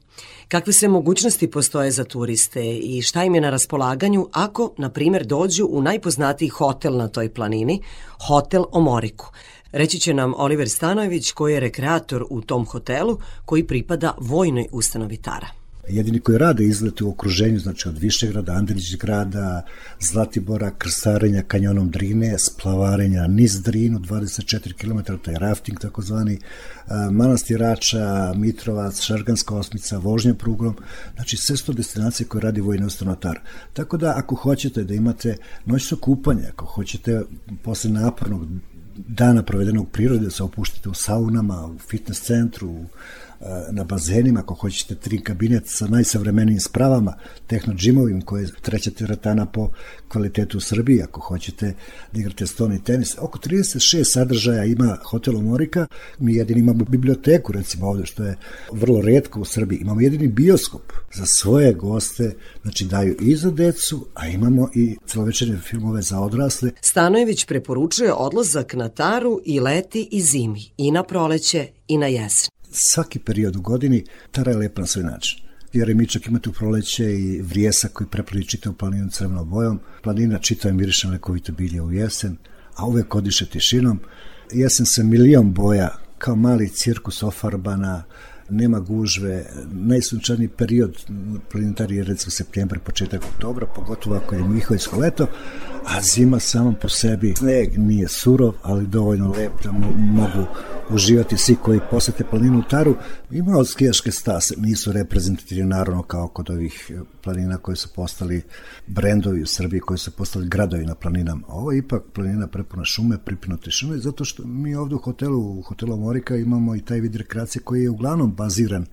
Speaker 5: Kakve sve mogućnosti postoje za turiste i šta im je na raspolaganju ako, na primer, dođu u najpoznatiji hotel na toj planini, Hotel Omoriku. Reći će nam Oliver Stanojević koji je rekreator u tom hotelu koji pripada vojnoj ustanovi Tara.
Speaker 17: Jedini koji rade izlete u okruženju, znači od Višegrada, Andrić grada, Zlatibora, krstarenja kanjonom Drine, splavarenja niz Drinu, 24 km, taj rafting takozvani, Manastirača, Mitrovac, Šarganska osmica, vožnja prugom, znači sve su to destinacije koje radi vojna ustanotar. Tako da ako hoćete da imate noćno kupanje, ako hoćete posle napornog dana provedenog u prirodi da se opuštate u saunama, u fitness centru, u na bazenima, ako hoćete tri kabinet sa najsavremenijim spravama, tehno-džimovim koje je treća teretana po kvalitetu u Srbiji, ako hoćete da igrate stoni tenis. Oko 36 sadržaja ima hotel Omorika, mi jedini imamo biblioteku recimo ovde, što je vrlo redko u Srbiji. Imamo jedini bioskop za svoje goste, znači daju i za decu, a imamo i celovečerne filmove za odrasle.
Speaker 5: Stanojević preporučuje odlazak na Taru i leti i zimi, i na proleće i na jesen
Speaker 17: svaki period u godini Tara je lepa na svoj način. Jeremičak imate u proleće i vrijesa koji prepravi čitav planinu crvenom bojom. Planina čitava miriše lekovito bilje u jesen, a uvek odiše tišinom. Jesen sa milion boja, kao mali cirkus ofarbana, nema gužve, najsunčaniji period planetari je recimo septembar, početak oktobra, pogotovo ako je Miholjsko leto, a zima samo po sebi, sneg nije surov, ali dovoljno lep da mogu uživati svi koji posete planinu Taru. Ima skijaške stase, nisu reprezentativni naravno kao kod ovih planina koji su postali brendovi u Srbiji, koji su postali gradovi na planinama. Ovo je ipak planina prepuna šume, pripinute šume, zato što mi ovde u hotelu, u hotelu Morika imamo i taj vid rekreacije koji je uglavnom baziran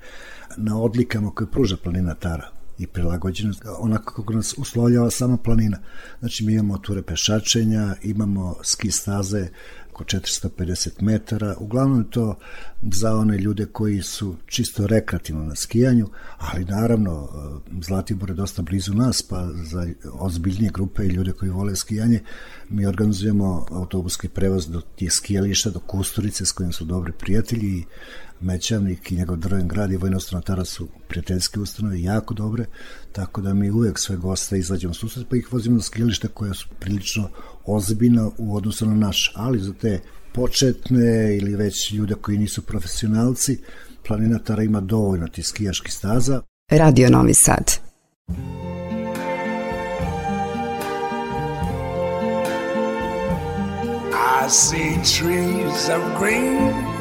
Speaker 17: na odlikama koje pruža planina Tara i prilagođenost onako kako nas uslovljava sama planina. Znači mi imamo ture pešačenja, imamo ski staze oko 450 metara, uglavnom je to za one ljude koji su čisto rekreativno na skijanju, ali naravno Zlatibor je dosta blizu nas, pa za ozbiljnije grupe i ljude koji vole skijanje, mi organizujemo autobuski prevoz do tih skijališta, do Kusturice s kojim su dobri prijatelji i Mećavnik i njegov drven grad i vojna ustanova su prijateljske ustanove jako dobre, tako da mi uvek sve goste izlađemo susret pa ih vozimo na skijališta koja su prilično ozbiljna u odnosu na naš, ali za te početne ili već ljude koji nisu profesionalci, planina Tara ima dovoljno ti skijaških staza.
Speaker 18: Radio Novi Sad.
Speaker 19: I see trees of green,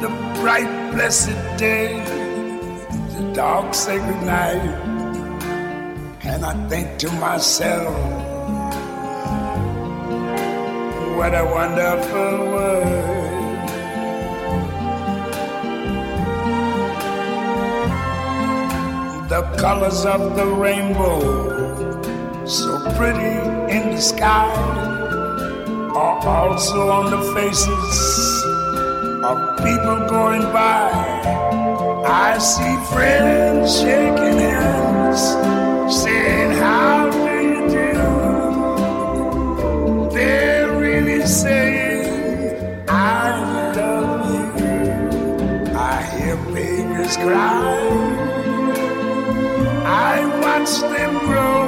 Speaker 19: the bright, blessed day, the dark, sacred night. And I think to myself, what a wonderful world. The colors of the rainbow, so pretty in the sky, are also on the faces of people going by. I see friends shaking hands, saying, How do you do? They're really saying, I love you. I hear babies cry. I watch them grow.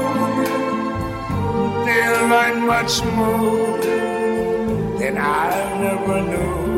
Speaker 19: They'll learn much more than I ever knew.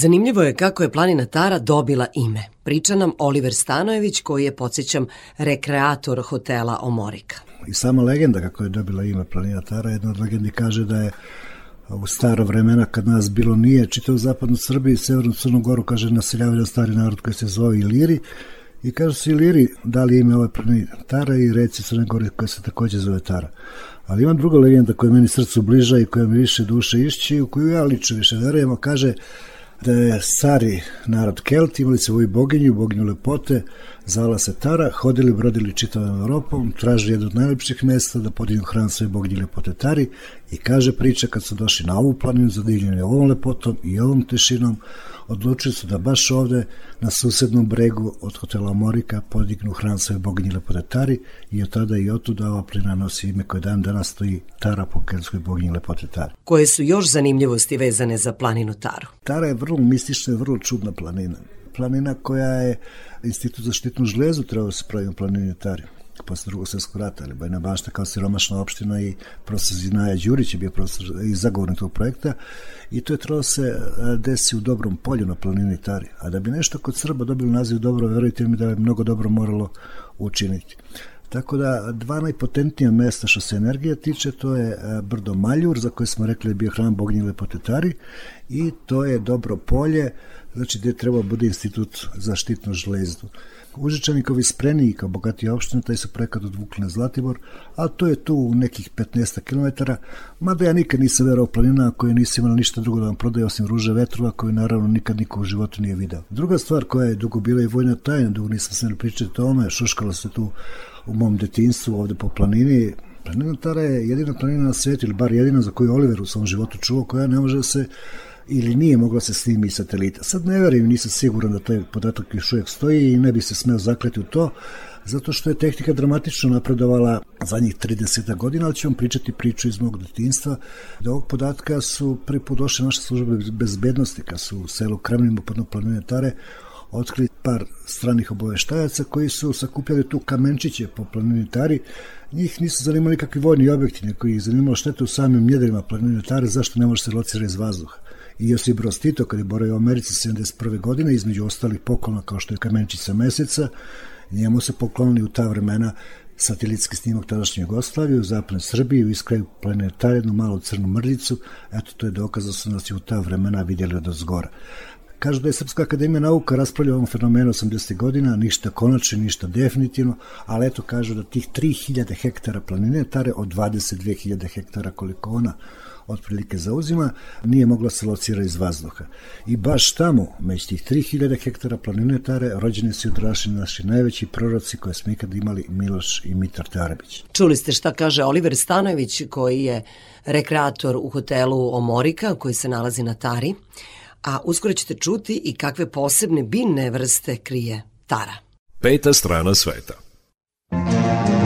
Speaker 5: Zanimljivo je kako je planina Tara dobila ime. Priča nam Oliver Stanojević koji je, podsjećam, rekreator hotela Omorika.
Speaker 17: I sama legenda kako je dobila ime planina Tara, jedna od legendi kaže da je u staro vremena kad nas bilo nije, čitao u zapadnu Srbiju i severnu Crnu Goru, kaže naseljavaju stari narod koji se zove Iliri i kaže su Iliri dali ime ove planine Tara i reci Crne Gore koja se takođe zove Tara. Ali ima druga legenda koja je meni srcu bliža i koja mi više duše išći, u koju ja lično više verujem, a kaže da je stari narod Kelti, imali svoju boginju, boginju lepote, zvala se Tara, hodili, brodili čitavom Evropom, tražili jedno od najlepših mesta da podignu hran svoje boginje lepote Tari i kaže priča kad su došli na ovu planinu zadivljeni ovom lepotom i ovom tišinom, odlučili su da baš ovde na susednom bregu od hotela Morika podignu hran svoje boginje lepote Tari i od tada i otuda ova planina nosi ime koje dan danas stoji Tara po kelskoj boginji lepote Tari.
Speaker 5: Koje su još zanimljivosti vezane za planinu Taru?
Speaker 17: Tara je vrlo mistična i vrlo čudna planina. Planina koja je Institut za štitnu žlezu trebao da se pravi u planini Tari posle drugog svjetskog rata, ali Bajna Bašta kao siromašna opština i profesor Zinaja Đurić je bio profesor i zagovornik tog projekta i to je trebalo se a, desi u dobrom polju na planini Tari. A da bi nešto kod Srba dobilo naziv dobro, verujte mi da je mnogo dobro moralo učiniti. Tako da dva najpotentnija mesta što se energije tiče, to je e, Brdo Maljur, za koje smo rekli da je bio hram Bognje Lepotetari, i to je Dobro polje, znači gde treba bude institut za štitnu žlezdu. Užičanikovi spreni kao bogati opština, taj su projekat odvukli na Zlatibor, a to je tu u nekih 15 km, mada ja nikad nisam verao planina koje nisam imala ništa drugo da vam prodaje osim ruže vetrova koju naravno nikad niko u životu nije video. Druga stvar koja je dugo bila i vojna tajna, dugo nisam se ne pričati o tome, šuškalo se tu u mom detinstvu ovde po planini, Planina Tara je jedina planina na svetu, ili bar jedina za koju Oliver u svom životu čuo, koja ne može da se ili nije mogla se snimi iz satelita. Sad ne verujem, nisam siguran da taj podatak još uvijek stoji i ne bi se smeo zakleti u to, zato što je tehnika dramatično napredovala zadnjih 30 godina, ali ću vam pričati priču iz mog detinstva. Do ovog podatka su prvi put došle naše službe bezbednosti, kad su u selu Kremlinu pod planine Tare otkrili par stranih obaveštajaca koji su sakupljali tu kamenčiće po planini Tari. Njih nisu zanimali kakvi vojni objekti, neko ih zanimalo štete u samim njedrima planine Tare, zašto ne može se locirati iz vazduha i Josip Broz Tito kad je boravio u Americi 71. godine, između ostalih poklona kao što je kamenčica meseca, njemu se poklonili u ta vremena satelitski snimak tadašnje Jugoslavije u zapadnoj Srbiji, u iskraju planeta jednu malu crnu mrljicu, eto to je dokaz da su nas i u ta vremena vidjeli od zgora. Kažu da je Srpska akademija nauka raspravlja o ovom fenomenu 80. godina, ništa konačno, ništa definitivno, ali eto kažu da tih 3000 hektara planine tare od 22.000 hektara koliko ona otprilike zauzima, nije mogla se locira iz vazduha. I baš tamo, među tih 3000 hektara planine Tare, rođeni su odrašeni naši najveći proroci koje smo ikad imali Miloš i Mitar Tarabić.
Speaker 5: Čuli ste šta kaže Oliver Stanojević koji je rekreator u hotelu Omorika koji se nalazi na Tari, a uskoro ćete čuti i kakve posebne biljne vrste krije Tara.
Speaker 4: Peta strana sveta.
Speaker 7: When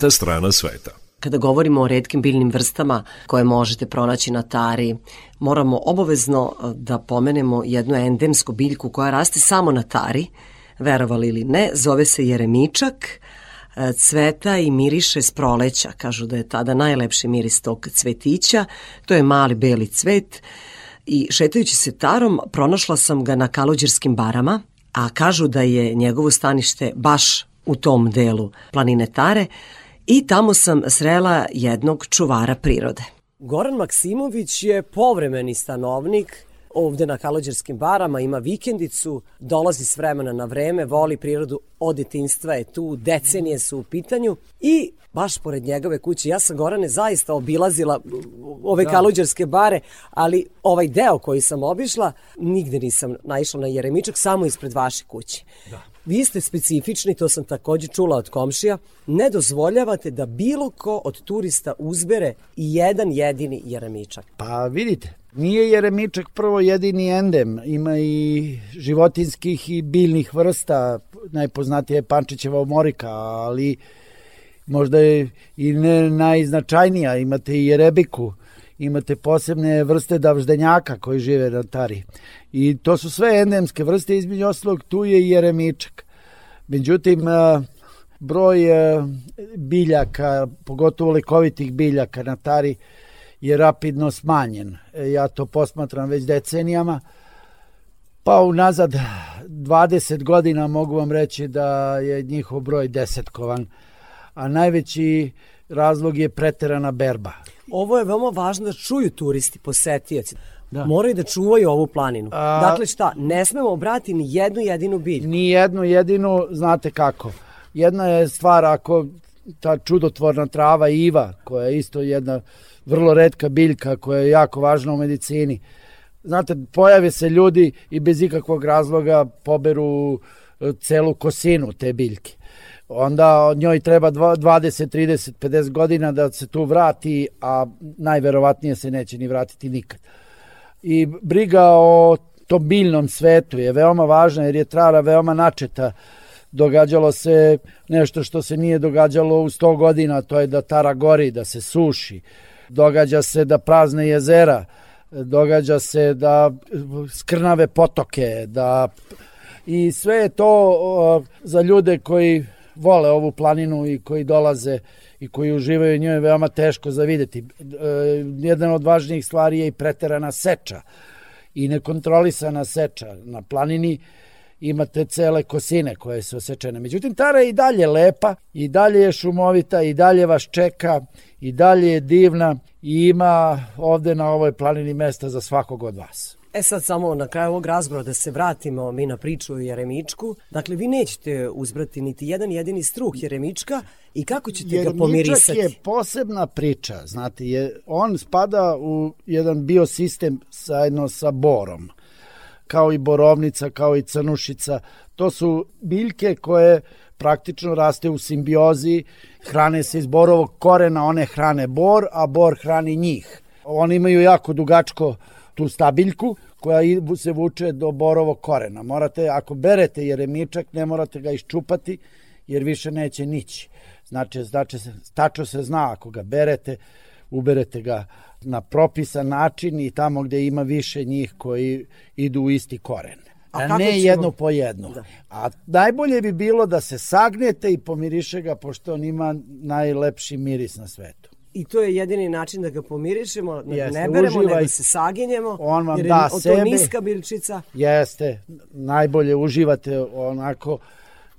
Speaker 4: Peta strana sveta.
Speaker 5: Kada govorimo o redkim biljnim vrstama koje možete pronaći na tari, moramo obavezno e, da pomenemo jednu endemsku biljku koja raste samo na tari, verovali ili ne, zove se jeremičak, e, cveta i miriše s proleća, kažu da je tada najlepši miris tog cvetića, to je mali beli cvet i šetajući se tarom pronašla sam ga na kalođerskim barama, a kažu da je njegovo stanište baš u tom delu planine Tare i tamo sam srela jednog čuvara prirode. Goran Maksimović je povremeni stanovnik ovde na Kalođerskim barama, ima vikendicu, dolazi s vremena na vreme, voli prirodu, od detinstva je tu, decenije su u pitanju i baš pored njegove kuće, ja sam Gorane zaista obilazila ove
Speaker 18: Da.
Speaker 5: Kalođerske bare, ali ovaj deo koji sam obišla, nigde nisam naišla na Jeremičak, samo ispred vaše kuće.
Speaker 18: Da.
Speaker 5: Vi ste specifični, to sam takođe čula od komšija, ne dozvoljavate da bilo ko od turista uzbere i jedan jedini jeremičak.
Speaker 18: Pa vidite, nije jeremičak prvo jedini endem, ima i životinskih i biljnih vrsta, najpoznatija je Pančićeva omorika, ali možda je i ne najznačajnija, imate i jerebiku, imate posebne vrste davždenjaka koji žive na tari. I to su sve endemske vrste, između ostalog tu je i jeremičak. Međutim, a, broj a, biljaka, pogotovo lekovitih biljaka na tari, je rapidno smanjen. E, Ja to posmatram već decenijama. Pa unazad 20 godina mogu vam reći da je njihov broj desetkovan, a najveći razlog je preterana berba.
Speaker 5: Ovo je veoma važno da čuju turisti, posetioci. Da. Moraju da čuvaju ovu planinu.
Speaker 18: A-
Speaker 5: dakle šta, ne smemo obrati ni jednu jedinu biljku.
Speaker 18: Ni jednu jedinu, znate kako. Jedna je stvar ako ta čudotvorna trava iva, koja je isto jedna vrlo redka biljka koja je jako važna u medicini. Znate, pojave se ljudi i bez ikakvog razloga poberu e, celu kosinu te biljke. Onda od njoj treba dva- 20, 30, 50 godina da se tu vrati, a najverovatnije se neće ni vratiti nikad. I briga o tom biljnom svetu je veoma važna jer je trara veoma načeta. Događalo se nešto što se nije događalo u 100 godina, to je da tara gori, da se suši. Događa se da prazne jezera, događa se da skrnave potoke, da I sve je to za ljude koji vole ovu planinu i koji dolaze i koji uživaju njoj veoma teško za videti. E, jedan od važnijih stvari je i preterana seča i nekontrolisana seča na planini imate cele kosine koje su osečene. Međutim, Tara je i dalje lepa, i dalje je šumovita, i dalje vas čeka, i dalje je divna i ima ovde na ovoj planini mesta za svakog od vas.
Speaker 5: E sad samo na kraju ovog razgovora da se vratimo mi na priču o Jeremičku. Dakle, vi nećete uzbrati niti jedan jedini struh Jeremička i kako ćete ga
Speaker 18: Jeremičak
Speaker 5: pomirisati?
Speaker 18: je posebna priča, znate, je, on spada u jedan biosistem zajedno sa borom, kao i borovnica, kao i crnušica. To su biljke koje praktično raste u simbiozi, hrane se iz borovog korena, one hrane bor, a bor hrani njih. Oni imaju jako dugačko tu stabiljku koja se vuče do borovog korena. Morate, ako berete jeremičak, ne morate ga iščupati jer više neće nići. Znači, znači tačno se zna ako ga berete, uberete ga na propisan način i tamo gde ima više njih koji idu u isti koren.
Speaker 5: A
Speaker 18: A ne
Speaker 5: ćemo-
Speaker 18: jedno po jedno. A najbolje bi bilo da se sagnete i pomiriše ga, pošto on ima najlepši miris na svetu.
Speaker 5: I to je jedini način da ga pomirišemo, da ga
Speaker 18: Jeste,
Speaker 5: ne beremo,
Speaker 18: uživaj.
Speaker 5: nego se saginjemo.
Speaker 18: On vam
Speaker 5: jer je
Speaker 18: da
Speaker 5: to
Speaker 18: sebe.
Speaker 5: niska biljčica.
Speaker 18: Jeste, najbolje uživate onako,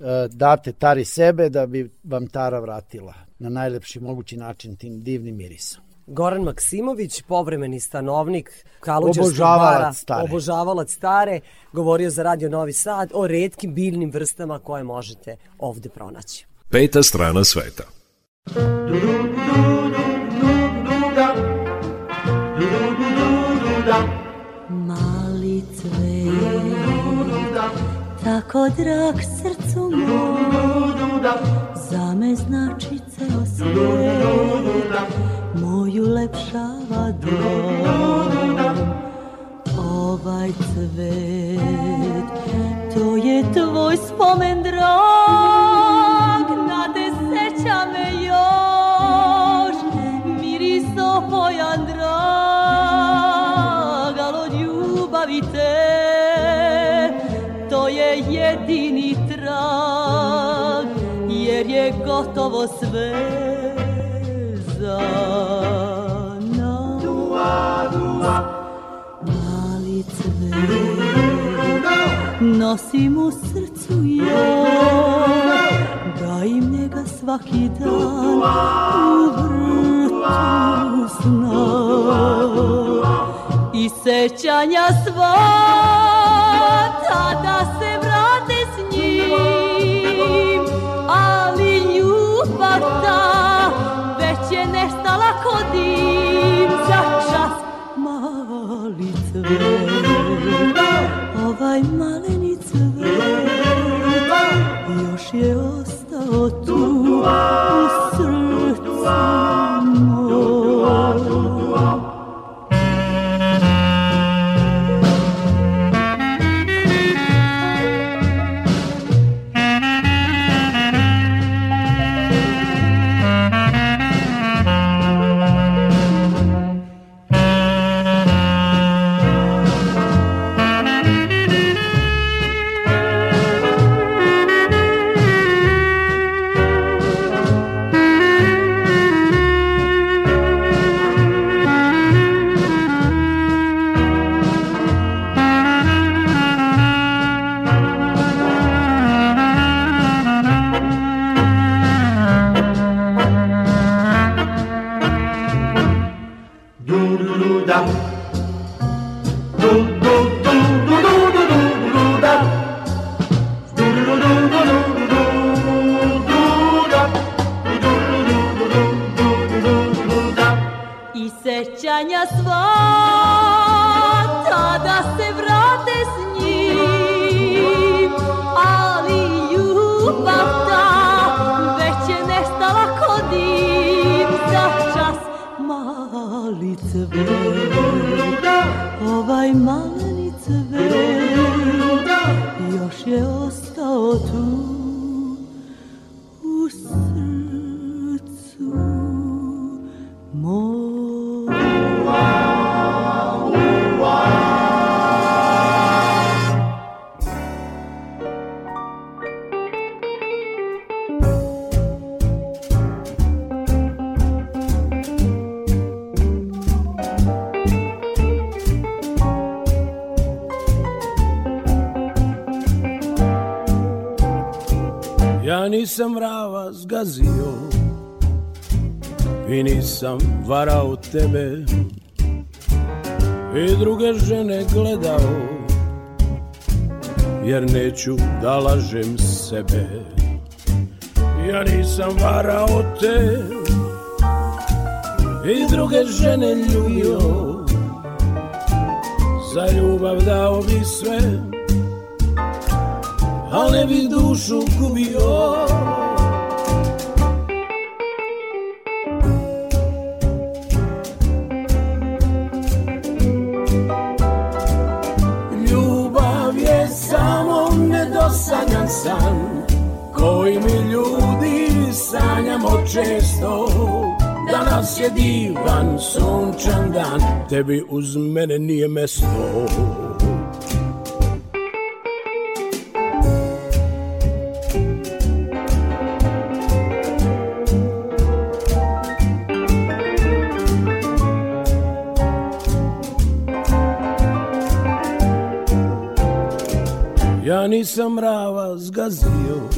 Speaker 18: e, date tari sebe da bi vam tara vratila na najlepši mogući način tim divnim mirisom.
Speaker 5: Goran Maksimović, povremeni stanovnik
Speaker 18: Obožavalac
Speaker 5: bara,
Speaker 18: stare.
Speaker 5: obožavalac stare, govorio za Radio Novi Sad o redkim biljnim vrstama koje možete ovde pronaći.
Speaker 4: Peta strana sveta.
Speaker 14: Mali cvet, tako drag srcu mom, za me znači ceo moju lepšava dom. Ovaj cvet, to je tvoj spomen drag, jedini trag, jer je gotovo sve za nas. Mali cvet, nosim u srcu ja, gajim njega svaki dan u vrtu sna. I sećanja sva, tada se ovaj maleni cvet, još je ostao tu u srcu mali cvet ovaj
Speaker 8: zgazio I nisam varao tebe. I druge žene gledao Jer neću da lažem sebe. Ja nisam varao te. I druge žene ljubio Za ljubav dao bi sve Al ne bi dušu gubio Danas je divan sunčan dan Tebi uz mene nije mesto. Ja nisam mrava zgazio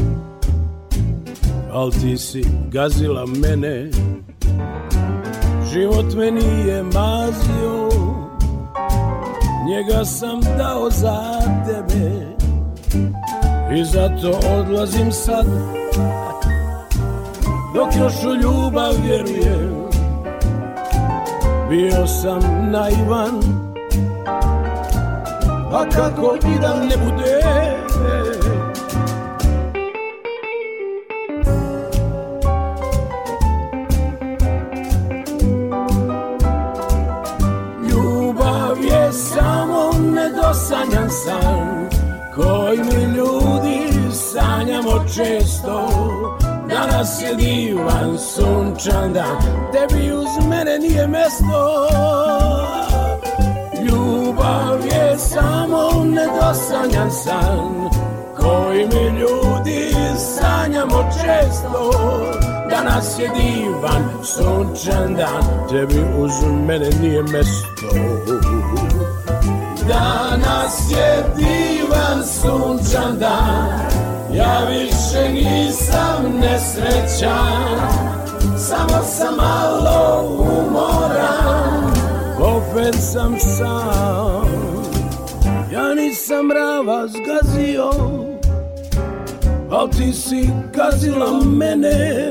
Speaker 8: Al ti si gazila mene Život me nije mazio Njega sam dao za tebe. I zato odlazim sad Dok još u ljubav vjerujem. Bio sam naivan A kako i da ne bude Danas je divan sunčan dan Tebi uz mene nije mesto. Ljubav je samo nedosanjan san Koji mi ljudi sanjamo često. Danas je divan sunčan dan Tebi uz mene nije mesto Danas je divan sunčan dan. Ja više nisam nesrećan Samo sam malo umoran. Opet sam sam Ja nisam mrava zgazio Al ti si gazila mene.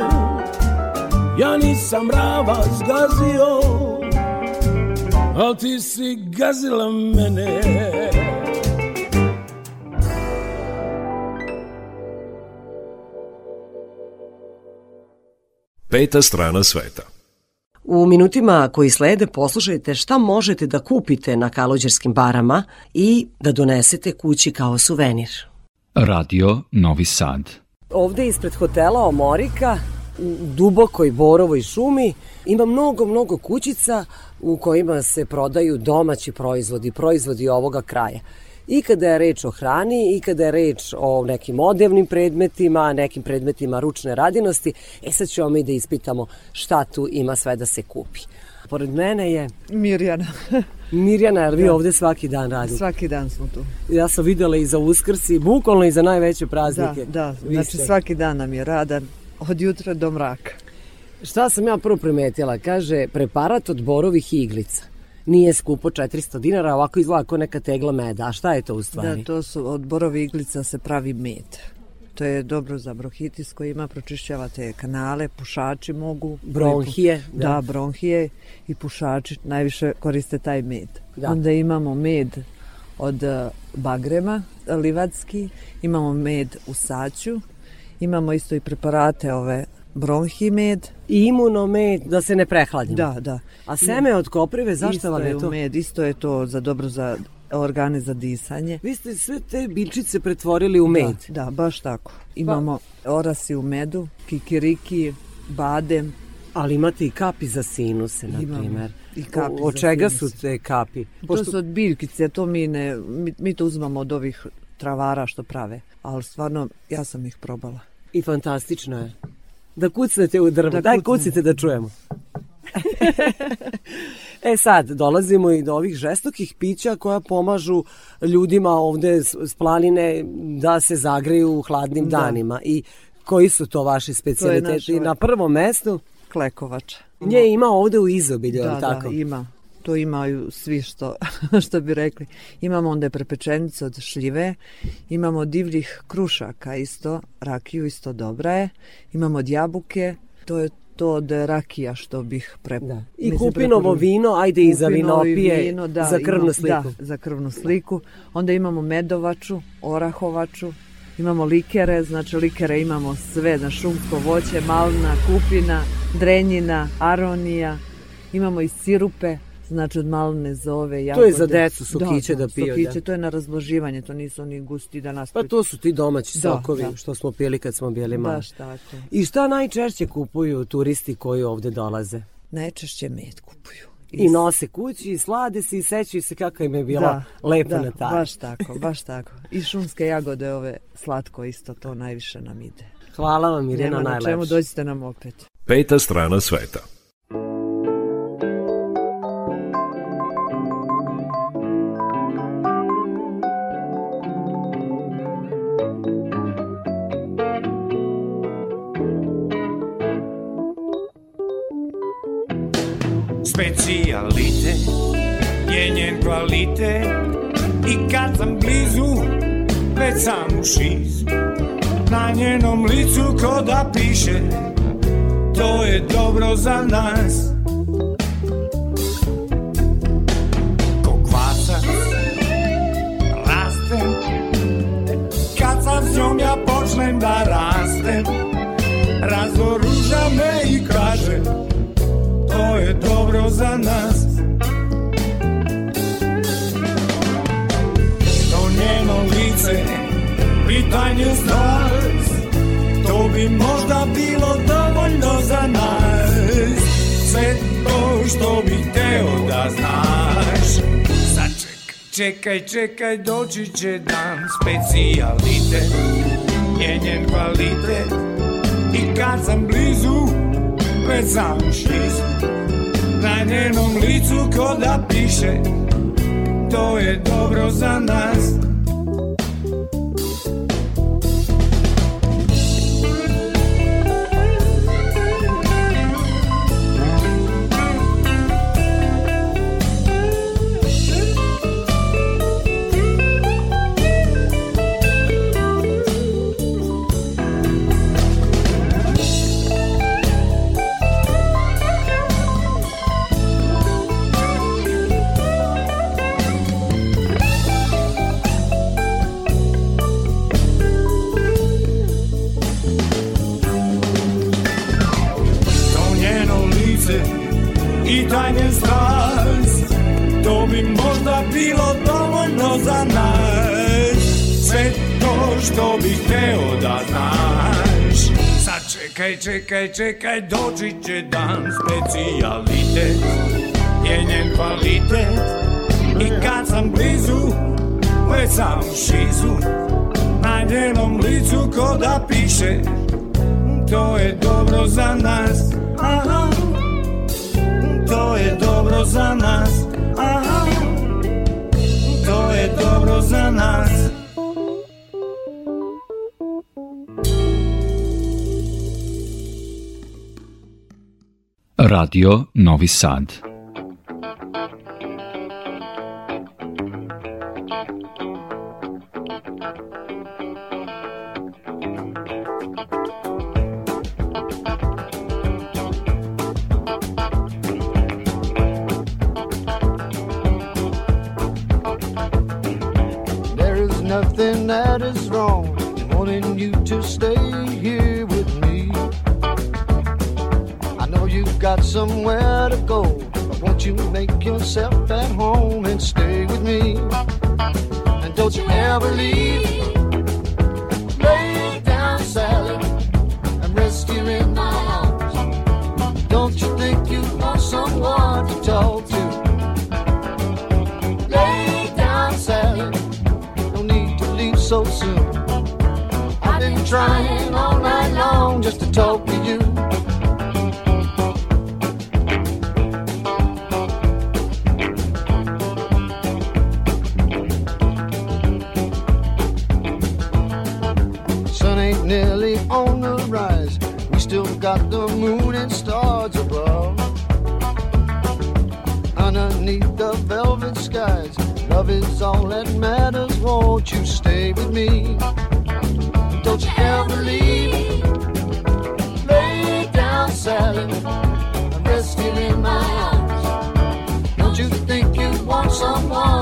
Speaker 8: Ja nisam mrava zgazio Al ti si gazila mene
Speaker 4: Peta strana sveta.
Speaker 5: U minutima koji slede poslušajte šta možete da kupite na kalođerskim barama i da donesete kući kao suvenir.
Speaker 15: Radio Novi Sad.
Speaker 5: Ovde ispred hotela Omorika u dubokoj borovoj šumi ima mnogo, mnogo kućica u kojima se prodaju domaći proizvodi, proizvodi ovoga kraja. I kada je reč o hrani, i kada je reč o nekim odevnim predmetima, nekim predmetima ručne radinosti, e sad ćemo mi da ispitamo šta tu ima sve da se kupi. Pored mene je
Speaker 20: Mirjana.
Speaker 5: Mirjana, jer vi
Speaker 20: Da.
Speaker 5: ovde svaki dan radite.
Speaker 20: Svaki dan smo tu.
Speaker 5: Ja sam videla i za Uskrs i bukvalno i za najveće praznike.
Speaker 20: Da, da.
Speaker 5: Vi
Speaker 20: Znači
Speaker 5: ste.
Speaker 20: svaki dan nam je radan od jutra do mraka.
Speaker 5: Šta sam ja prvo primetila? Kaže, preparat od borovih iglica. Nije skupo 400 dinara, ovako izgleda kao neka tegla meda. A šta je to u stvari?
Speaker 20: Da, to su od borovi iglica se pravi med. To je dobro za bronhitis koji ima, pročišćavate kanale, pušači mogu.
Speaker 5: Bronhije,
Speaker 20: Da,
Speaker 5: da.
Speaker 20: bronhije i pušači najviše koriste taj med.
Speaker 5: Da.
Speaker 20: Onda imamo med od eh, bagrema, livatski, imamo med u saću, imamo isto i preparate ove bronhi med.
Speaker 5: I imunomed, da se ne prehladimo.
Speaker 20: Da, da.
Speaker 5: A seme od koprive, zašto vam je to?
Speaker 20: Med, isto je to za dobro za organe za disanje.
Speaker 5: Vi ste sve te biljčice pretvorili u med.
Speaker 20: Da, da baš tako. Imamo orasi u medu, kikiriki, badem.
Speaker 5: Ali imate i kapi za sinuse, na
Speaker 20: Imamo
Speaker 5: primer.
Speaker 20: i kapi
Speaker 5: O- Od čega
Speaker 20: sinuse.
Speaker 5: su te kapi?
Speaker 20: To su od biljkice, to mi ne, mi, mi to uzmamo od ovih travara što prave. Ali stvarno, ja sam ih probala.
Speaker 5: I fantastično je. Da kucnete u drvo.
Speaker 20: Da
Speaker 5: Daj kucnite da čujemo. e sad, dolazimo i do ovih žestokih pića koja pomažu ljudima ovde s planine da se zagreju u hladnim
Speaker 20: Da.
Speaker 5: danima. I Koji su to vaši specialiteti?
Speaker 20: naš
Speaker 5: Na prvom mestu
Speaker 20: Klekovača.
Speaker 5: nje ima ovde u izobilju,
Speaker 20: Da,
Speaker 5: li tako?
Speaker 20: da, ima. To imaju svi što, što bi rekli. Imamo onda prepečenice od šljive, imamo divljih krušaka isto, rakiju isto dobra je, imamo od jabuke, to je to od rakija što bih pre...
Speaker 5: I
Speaker 20: mislim,
Speaker 5: kupinovo vino, ajde i za
Speaker 20: i
Speaker 5: vinopije,
Speaker 20: vino, da,
Speaker 5: za krvnu
Speaker 20: imam-
Speaker 5: sliku.
Speaker 20: Da, za krvnu sliku. Onda imamo medovaču, orahovaču, imamo likere, znači likere imamo sve, na šumsko voće, malna, kupina, drenjina, aronija, imamo i sirupe, znači od malne zove,
Speaker 5: To
Speaker 20: jagode.
Speaker 5: je za decu, sokiće da piju,
Speaker 20: Sokiće,
Speaker 5: da.
Speaker 20: to je na razloživanje, to nisu oni gusti da nas...
Speaker 5: Pa to su ti domaći
Speaker 20: Da,
Speaker 5: sokovi
Speaker 20: da.
Speaker 5: što smo pili kad smo bili mali.
Speaker 20: Baš tako.
Speaker 5: I šta najčešće kupuju turisti koji ovde dolaze?
Speaker 20: Najčešće med kupuju.
Speaker 5: I nose kući, i slade se i sećaju se kako im je bila lepa
Speaker 20: da,
Speaker 5: na tari.
Speaker 20: baš tako, baš tako. I šumske jagode ove slatko isto to najviše nam ide.
Speaker 5: Hvala vam Irina
Speaker 20: Nema na
Speaker 5: najlepše.
Speaker 20: čemu, dođite nam opet.
Speaker 1: Peta strana sveta.
Speaker 19: Specijalite je njen kvalitet. I kad sam blizu, već sam u šizu Na njenom licu ko da piše To je dobro za nas. Ko kvasac rastem Kad sam s njom ja počnem da rastem Razoruža me i kaže To je dobro za nas. To njeno lice Pitanje stras To bi možda bilo dovoljno za nas. Sve to što bi teo da znaš. Čekaj, čekaj, doći će dan Specijalitet je njen kvalitet I kad sam blizu, već sam u šizu Na njenom licu ko da piše To je dobro za nas čekaj, čekaj, doći će dan Specijalitet je njen kvalitet. I kad sam blizu, već sam šizu. Na njenom licu ko da piše to je dobro za nas. Aha. To je dobro za nas. Aha. To je dobro za nas
Speaker 21: Radio Novi Sad.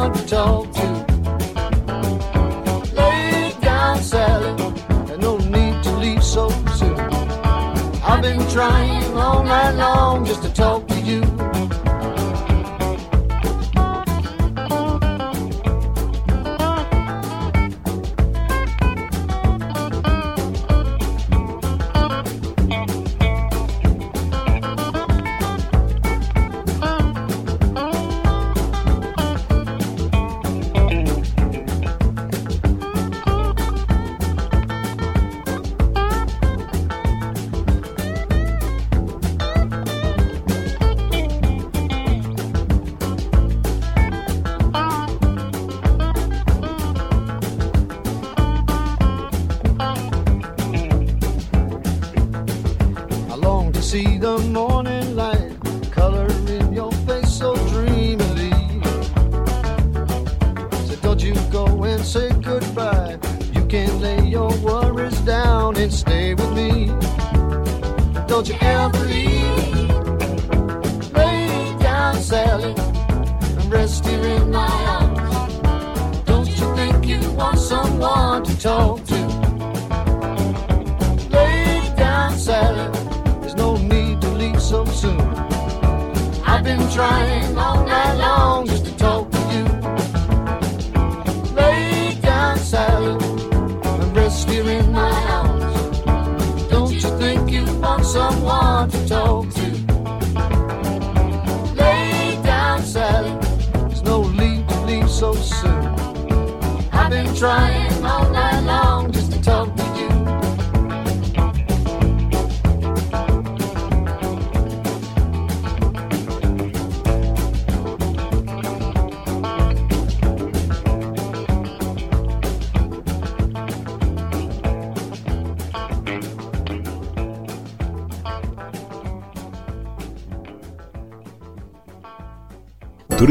Speaker 22: Someone to talk to? Lay down, Sally.
Speaker 21: There's no need to leave so soon. I've been trying all night long just to talk to you.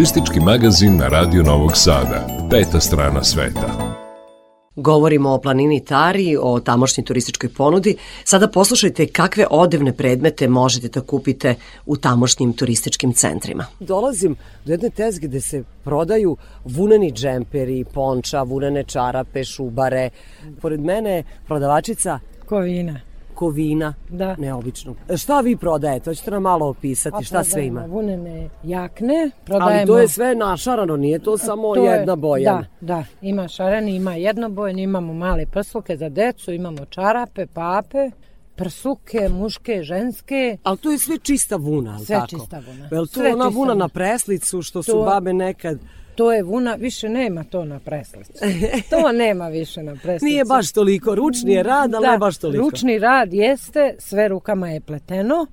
Speaker 4: Turistički magazin na Radio Novog Sada. Peta strana sveta.
Speaker 5: Govorimo o planini Tari, o tamošnjoj turističkoj ponudi. Sada poslušajte kakve odevne predmete možete da kupite u tamošnjim turističkim centrima. Dolazim do jedne tezge gde se prodaju vuneni džemperi, ponča, vunene čarape, šubare. Pored mene je prodavačica
Speaker 23: Kovina.
Speaker 5: Kovina.
Speaker 23: Da.
Speaker 5: Neobično. Šta vi prodajete? Hoćete nam malo opisati šta sve ima?
Speaker 23: Vunene jakne, prodajemo...
Speaker 5: Ali to je sve našarano, nije to samo
Speaker 23: To je-
Speaker 5: jedna boja.
Speaker 23: Da, da. Ima šareni, ima jednobojen, imamo male prsluke za decu, imamo čarape, pape, prsuke, muške, ženske.
Speaker 5: Ali to je sve čista vuna, ali
Speaker 23: Sve
Speaker 5: tako?
Speaker 23: čista vuna.
Speaker 5: Je li to
Speaker 23: Sve
Speaker 5: ona
Speaker 23: čista
Speaker 5: vuna
Speaker 23: vuna.
Speaker 5: na preslicu što su
Speaker 23: To-
Speaker 5: babe nekad...
Speaker 23: To je vuna, više nema to na preslici. to nema više na preslici.
Speaker 5: Nije baš toliko, ručni je rad, ali
Speaker 23: da,
Speaker 5: ne baš toliko.
Speaker 23: ručni rad jeste, sve rukama je pleteno,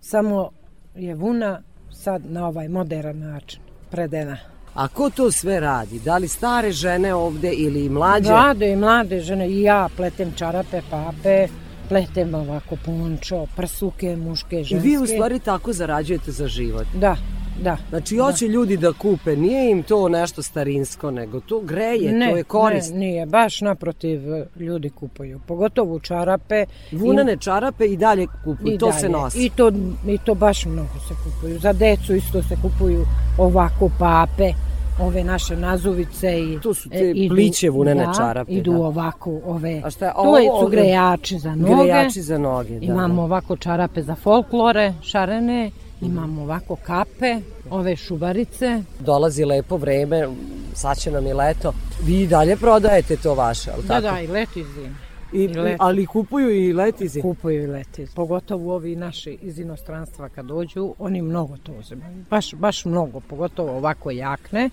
Speaker 23: samo je vuna sad na ovaj modern način predena.
Speaker 5: A ko to sve radi? Da li stare žene ovde ili i mlađe?
Speaker 23: Mlade i mlade žene, i ja pletem čarape, pape, pletem ovako pončo, prsuke, muške,
Speaker 5: I
Speaker 23: ženske.
Speaker 5: vi u stvari tako zarađujete za život.
Speaker 23: Da, da.
Speaker 5: Znači, hoće ljudi da kupe, nije im to nešto starinsko, nego to greje,
Speaker 23: ne,
Speaker 5: to je korist.
Speaker 23: Ne, nije, baš naprotiv ljudi kupuju, pogotovo čarape.
Speaker 5: Vunene čarape i dalje kupuju,
Speaker 23: I
Speaker 5: to
Speaker 23: dalje.
Speaker 5: se nosi.
Speaker 23: I to, I to baš mnogo se kupuju. Za decu isto se kupuju ovako pape, ove naše nazuvice i
Speaker 5: to su te
Speaker 23: e, idu-
Speaker 5: pliće vunene
Speaker 23: da,
Speaker 5: čarape,
Speaker 23: Idu
Speaker 5: da.
Speaker 23: ovako ove.
Speaker 5: A šta je
Speaker 23: to
Speaker 5: ovo
Speaker 23: je, su grejači za noge.
Speaker 5: Grejači za noge, da,
Speaker 23: Imamo
Speaker 5: da.
Speaker 23: ovako čarape za folklore, šarene, imamo ovako kape, ove šubarice.
Speaker 5: Dolazi lepo vreme, sad će nam i leto. Vi i dalje prodajete to vaše, ali
Speaker 23: Da,
Speaker 5: tako?
Speaker 23: da, i leti zim.
Speaker 5: I,
Speaker 23: leti.
Speaker 5: ali kupuju i letizi?
Speaker 23: Kupuju i letizi. Pogotovo ovi naši iz inostranstva kad dođu, oni mnogo to uzimaju. Baš, baš mnogo, pogotovo ovako jakne,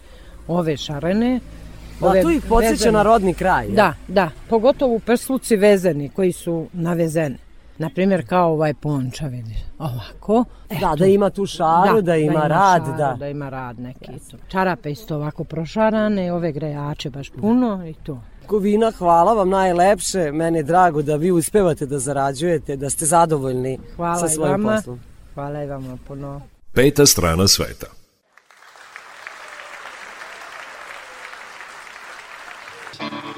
Speaker 23: ove šarene.
Speaker 5: Da, to ih podsjeća
Speaker 23: vezene.
Speaker 5: na rodni kraj, je?
Speaker 23: Da, da. Pogotovo u prsluci vezeni, koji su navezeni. Na primjer kao ovaj ponča, vidiš, ovako.
Speaker 5: Da, da ima tu šaru, da ima rad,
Speaker 23: šaru,
Speaker 5: da.
Speaker 23: Da ima rad neki. to. Čarape isto ovako prošarane, ove grejače baš puno i to.
Speaker 5: Kovina, hvala vam najlepše. Meni je drago da vi uspevate da zarađujete, da ste zadovoljni
Speaker 23: Hvala
Speaker 5: sa svojim
Speaker 23: vama.
Speaker 5: poslom.
Speaker 23: Hvala i vama puno.
Speaker 1: Peta strana sveta.
Speaker 24: Pjevajući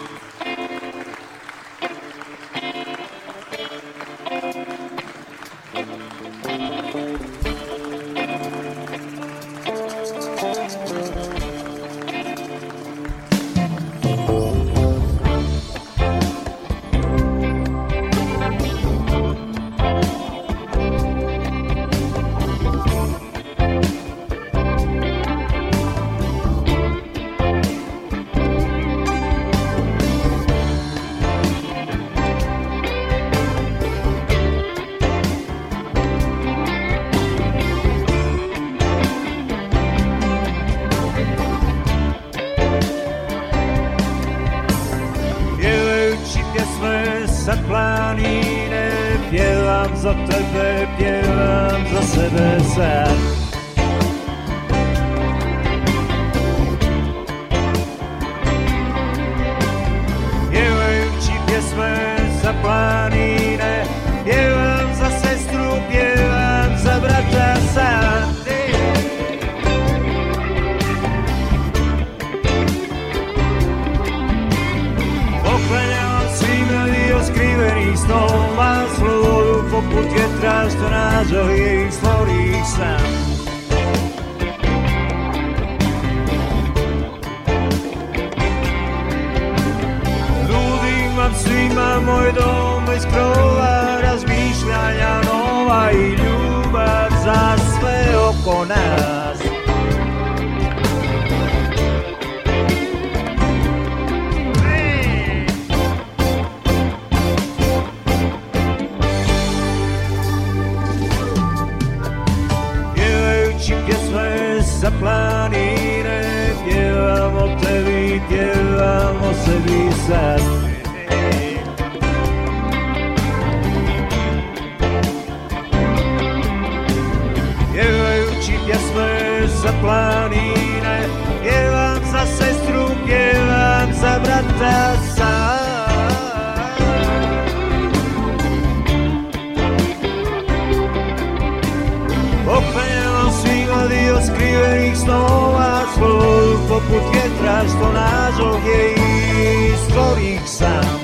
Speaker 24: Opäňoval svý vody od skrivených snov a spolu poput větra z nážov její, z ktorých sám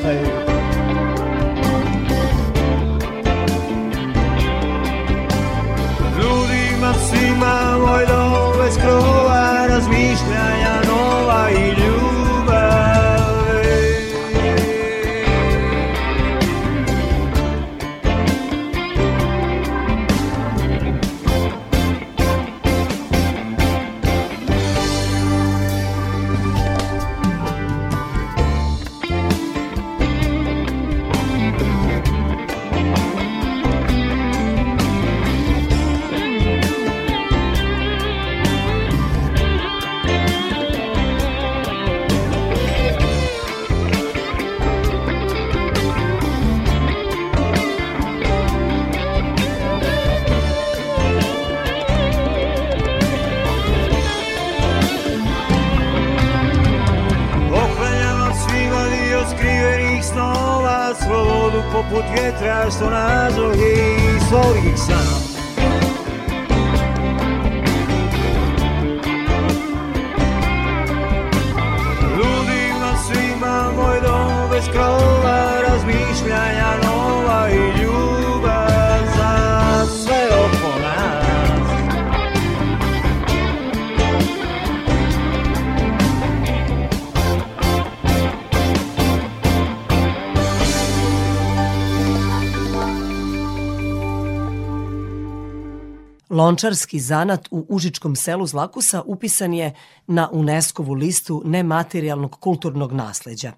Speaker 5: Lončarski zanat u Užičkom selu Zlakusa upisan je na UNESCO-vu listu nematerijalnog kulturnog nasleđa.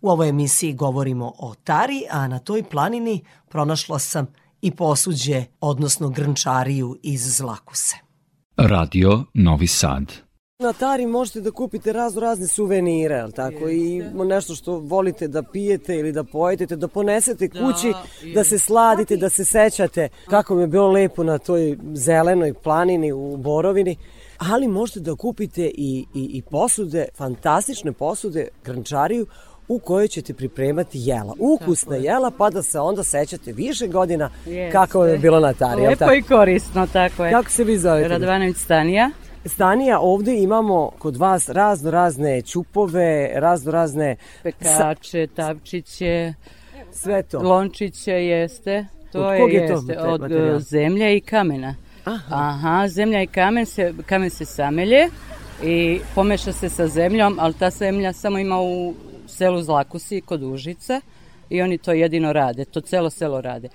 Speaker 5: U ovoj emisiji govorimo o Tari, a na toj planini pronašla sam i posuđe, odnosno grnčariju iz Zlakuse.
Speaker 25: Radio Novi Sad.
Speaker 5: Na Tari možete da kupite razno razne suvenire, ali tako, i nešto što volite da pijete ili da pojedete, da ponesete kući, da se sladite, da se sećate kako mi je bilo lepo na toj zelenoj planini u Borovini. Ali možete da kupite i, i, i posude, fantastične posude, grančariju, u kojoj ćete pripremati jela. Ukusna jela, pa da se onda sećate više godina
Speaker 26: Jeste.
Speaker 5: kako je bilo na Tari.
Speaker 26: Lepo
Speaker 5: tako?
Speaker 26: i korisno, tako je.
Speaker 5: Kako se vi zovete?
Speaker 26: Radovanović Stanija.
Speaker 5: Stanija, ovde imamo kod vas razno razne ćupove, razno razne...
Speaker 26: Pekače, tavčiće,
Speaker 5: sve to.
Speaker 26: lončiće, jeste. To
Speaker 5: Od
Speaker 26: je,
Speaker 5: kog je to
Speaker 26: jeste,
Speaker 5: te-
Speaker 26: od
Speaker 5: materijal?
Speaker 26: e, zemlje i kamena. Aha. zemlja i kamen se, kamen se samelje i pomeša se sa zemljom, ali ta zemlja samo ima u selu Zlakusi kod Užica i oni to jedino rade, to celo selo rade.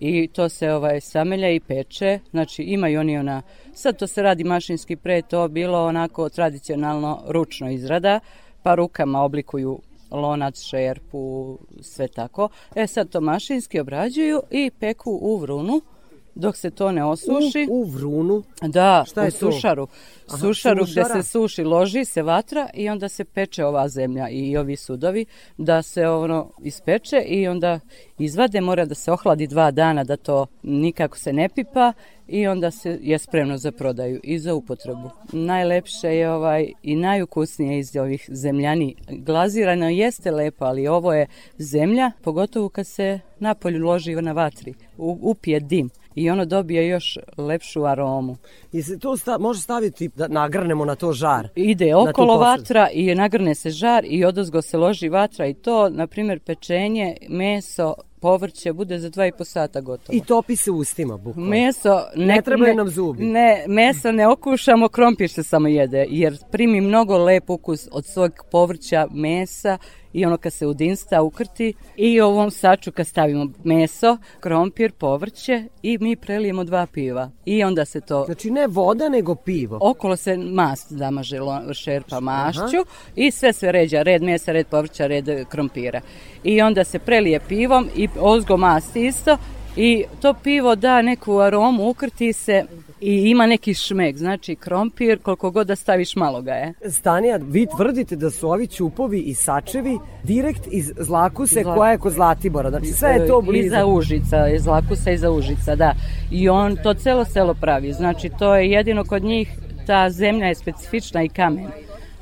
Speaker 26: I to se ovaj samelja i peče, znači imaju oni ona, sad to se radi mašinski, pre to bilo onako tradicionalno ručno izrada, pa rukama oblikuju lonac, šerpu, sve tako. E sad to mašinski obrađuju i peku u vrunu dok se to ne osuši.
Speaker 5: U, u vrunu?
Speaker 26: Da,
Speaker 5: Šta je
Speaker 26: u sušaru.
Speaker 5: Aha,
Speaker 26: sušaru
Speaker 5: sušara.
Speaker 26: gde se suši, loži se vatra i onda se peče ova zemlja i ovi sudovi da se ono ispeče i onda izvade, mora da se ohladi dva dana da to nikako se ne pipa i onda se je spremno za prodaju i za upotrebu. Najlepše je ovaj i najukusnije iz ovih zemljani. Glazirano jeste lepo, ali ovo je zemlja, pogotovo kad se napolju loži na vatri, upije dim i ono dobije još lepšu aromu.
Speaker 5: I se to sta, može staviti da nagrnemo na to žar?
Speaker 26: Ide
Speaker 5: Na
Speaker 26: okolo
Speaker 5: posudu?
Speaker 26: vatra i nagrne se žar i odozgo se loži vatra i to, na primjer, pečenje, meso, povrće bude za dva i po sata gotovo.
Speaker 5: I topi se ustima, bukvalno.
Speaker 26: Meso
Speaker 5: Ne trebaju nam zubi.
Speaker 26: Ne, meso ne okušamo, krompir se samo jede, jer primi mnogo lep ukus od svog povrća, mesa i ono kad se udinsta ukrti i u ovom saču kad stavimo meso, krompir, povrće i mi prelijemo dva piva i onda se to...
Speaker 5: Znači ne voda, nego pivo.
Speaker 26: Okolo se mast zamaže šerpa mašću i sve se ređa, red mesa, red povrća, red krompira. I onda se prelije pivom i ozgo mast isto i to pivo da neku aromu, ukrti se i ima neki šmek, znači krompir koliko god da staviš malo ga je.
Speaker 5: Stanija, vi tvrdite da su ovi ćupovi i sačevi direkt iz Zlakuse
Speaker 26: Zla-
Speaker 5: koja je kod Zlatibora. Znači sve je to blizu.
Speaker 26: Iza Užica, iz Lakusa iza Užica, da. I on to celo selo pravi. Znači, to je jedino kod njih, ta zemlja je specifična i kamen.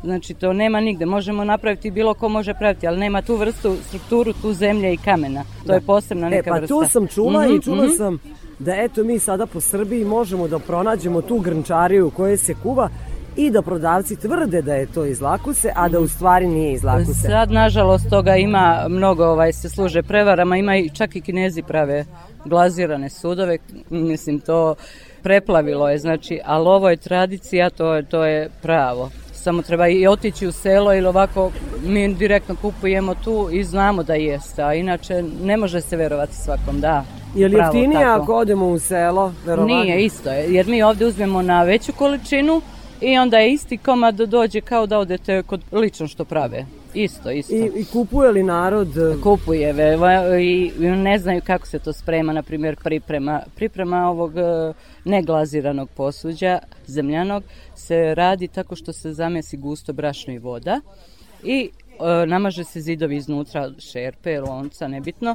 Speaker 26: Znači, to nema nigde. Možemo napraviti, bilo ko može praviti, ali nema tu vrstu, strukturu, tu zemlje i kamena. To je posebna neka
Speaker 5: e, pa
Speaker 26: vrsta.
Speaker 5: tu sam čula
Speaker 26: Mhm,
Speaker 5: i čula
Speaker 26: mhm.
Speaker 5: sam da eto mi sada po Srbiji možemo da pronađemo tu grnčariju u kojoj se kuva i da prodavci tvrde da je to iz Lakuse, a da u stvari nije iz Lakuse.
Speaker 26: Sad, nažalost, toga ima mnogo, ovaj, se služe prevarama, ima i čak i kinezi prave glazirane sudove, mislim, to preplavilo je, znači, ali ovo je tradicija, to je, to je pravo. Samo treba i otići u selo ili ovako mi direktno kupujemo tu i znamo da jeste, a inače ne može se verovati svakom, da.
Speaker 5: Je li jeftinije
Speaker 26: tako.
Speaker 5: ako odemo u selo? Verovatno.
Speaker 26: Nije, isto je, jer mi ovde uzmemo na veću količinu i onda je isti komad dođe kao da odete kod lično što prave. Isto, isto.
Speaker 5: I, I kupuje li narod?
Speaker 26: Kupuje ve, i i ne znaju kako se to sprema, na primjer priprema, priprema ovog e, neglaziranog posuđa, zemljanog, se radi tako što se zamesi gusto brašno i voda i e, namaže se zidovi iznutra šerpe, lonca, nebitno,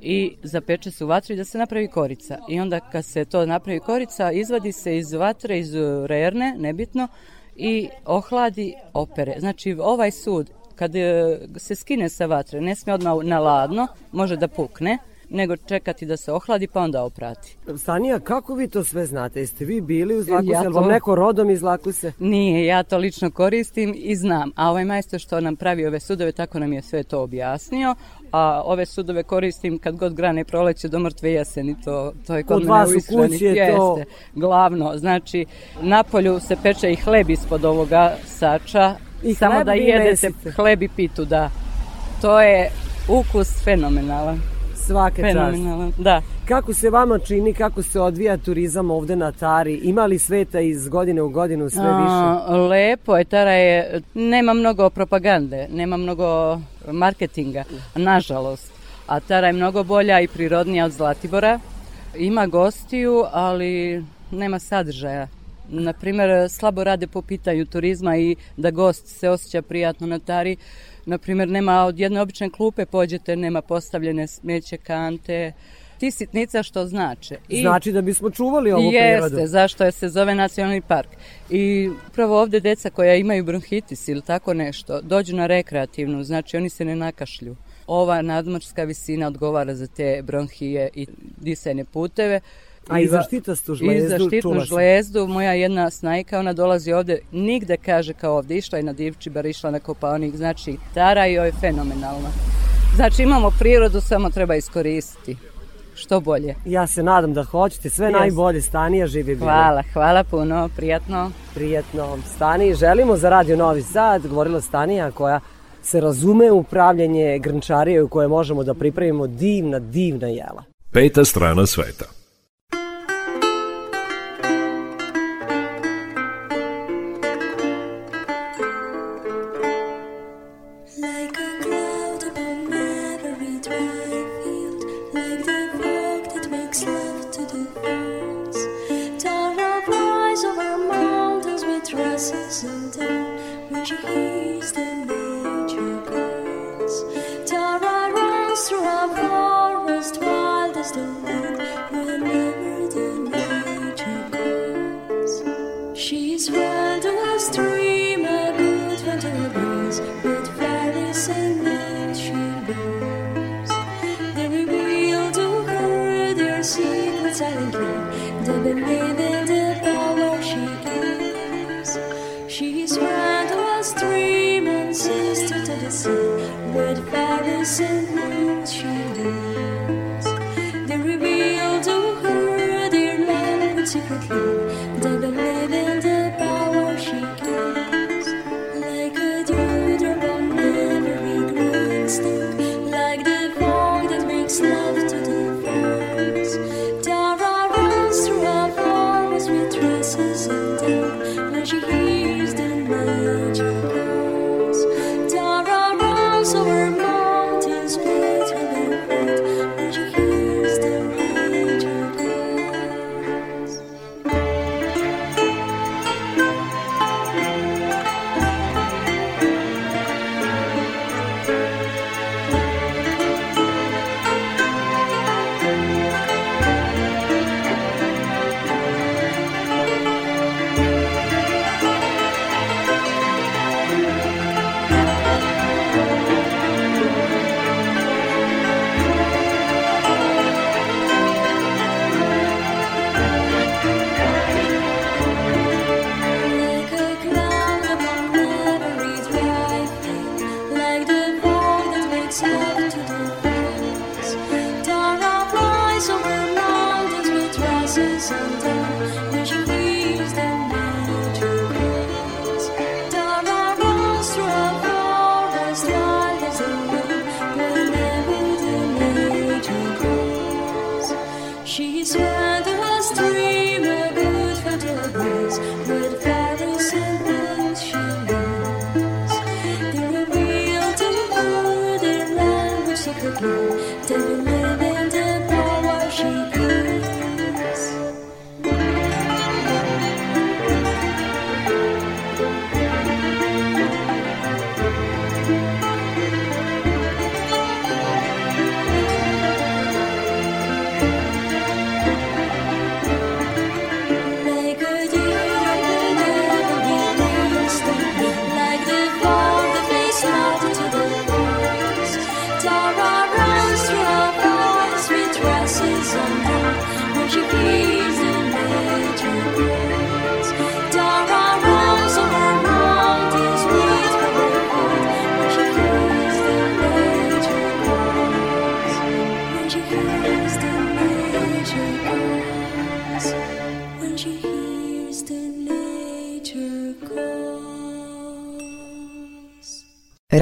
Speaker 26: i zapeče se u vatri da se napravi korica. I onda kad se to napravi korica, izvadi se iz vatre, iz e, rerne, nebitno, i ohladi opere. Znači ovaj sud, kad e, se skine sa vatre, ne smije odmah na ladno, može da pukne, nego čekati da se ohladi pa onda oprati.
Speaker 5: Stanija, kako vi to sve znate? Jeste vi bili uz Lakuse?
Speaker 26: Ja
Speaker 5: Ja vam
Speaker 26: to-
Speaker 5: neko rodom iz Lakuse?
Speaker 26: Nije, ja to lično koristim i znam. A ovaj majstor što nam pravi ove sudove, tako nam je sve to objasnio. A ove sudove koristim kad god grane proleće do mrtve jeseni. To, to je kod,
Speaker 5: Kod
Speaker 26: mene
Speaker 5: vas u
Speaker 26: Iskreni.
Speaker 5: kući je to-
Speaker 26: Jeste, glavno. Znači, napolju se peče i hleb ispod ovoga sača.
Speaker 5: I
Speaker 26: samo da jedete
Speaker 5: mesite.
Speaker 26: hleb i pitu, da. To je ukus fenomenalan.
Speaker 5: Svake čast.
Speaker 26: Fenomenalan, da.
Speaker 5: Kako se vama čini, kako se odvija turizam ovde na Tari? Ima li sveta iz godine u godinu sve više?
Speaker 26: A, lepo je, Tara je, nema mnogo propagande, nema mnogo marketinga, nažalost. A Tara je mnogo bolja i prirodnija od Zlatibora. Ima gostiju, ali nema sadržaja. na primjer, slabo rade po pitanju turizma i da gost se osjeća prijatno na tari. Na primjer, nema od jedne obične klupe pođete, nema postavljene smeće kante, ti sitnica što znače.
Speaker 1: Znači da bismo čuvali ovu
Speaker 26: Jeste,
Speaker 1: prirodu.
Speaker 26: zašto je se zove nacionalni park. I upravo ovde deca koja imaju bronhitis ili tako nešto, dođu na rekreativnu, znači oni se ne nakašlju. Ova nadmorska visina odgovara za te bronhije i disajne puteve.
Speaker 1: A i za štitastu žlezdu
Speaker 26: I za štitnu
Speaker 1: čula sam.
Speaker 26: žlezdu. Moja jedna snajka, ona dolazi ovde, nigde kaže kao ovde, išla je na Divčibar, išla na Kopaonik, znači Tara joj je fenomenalna. Znači imamo prirodu, samo treba iskoristiti. Što bolje.
Speaker 1: Ja se nadam da hoćete. Sve
Speaker 26: Jeste.
Speaker 1: najbolje. Stanija živi bili.
Speaker 26: Hvala, hvala puno, prijatno.
Speaker 1: Prijatno. Stani, želimo za Radio Novi Sad, govorila Stanija koja se razume u upravljanje grnčarije u koje možemo da pripremimo divna, divna jela.
Speaker 4: Peta strana sveta.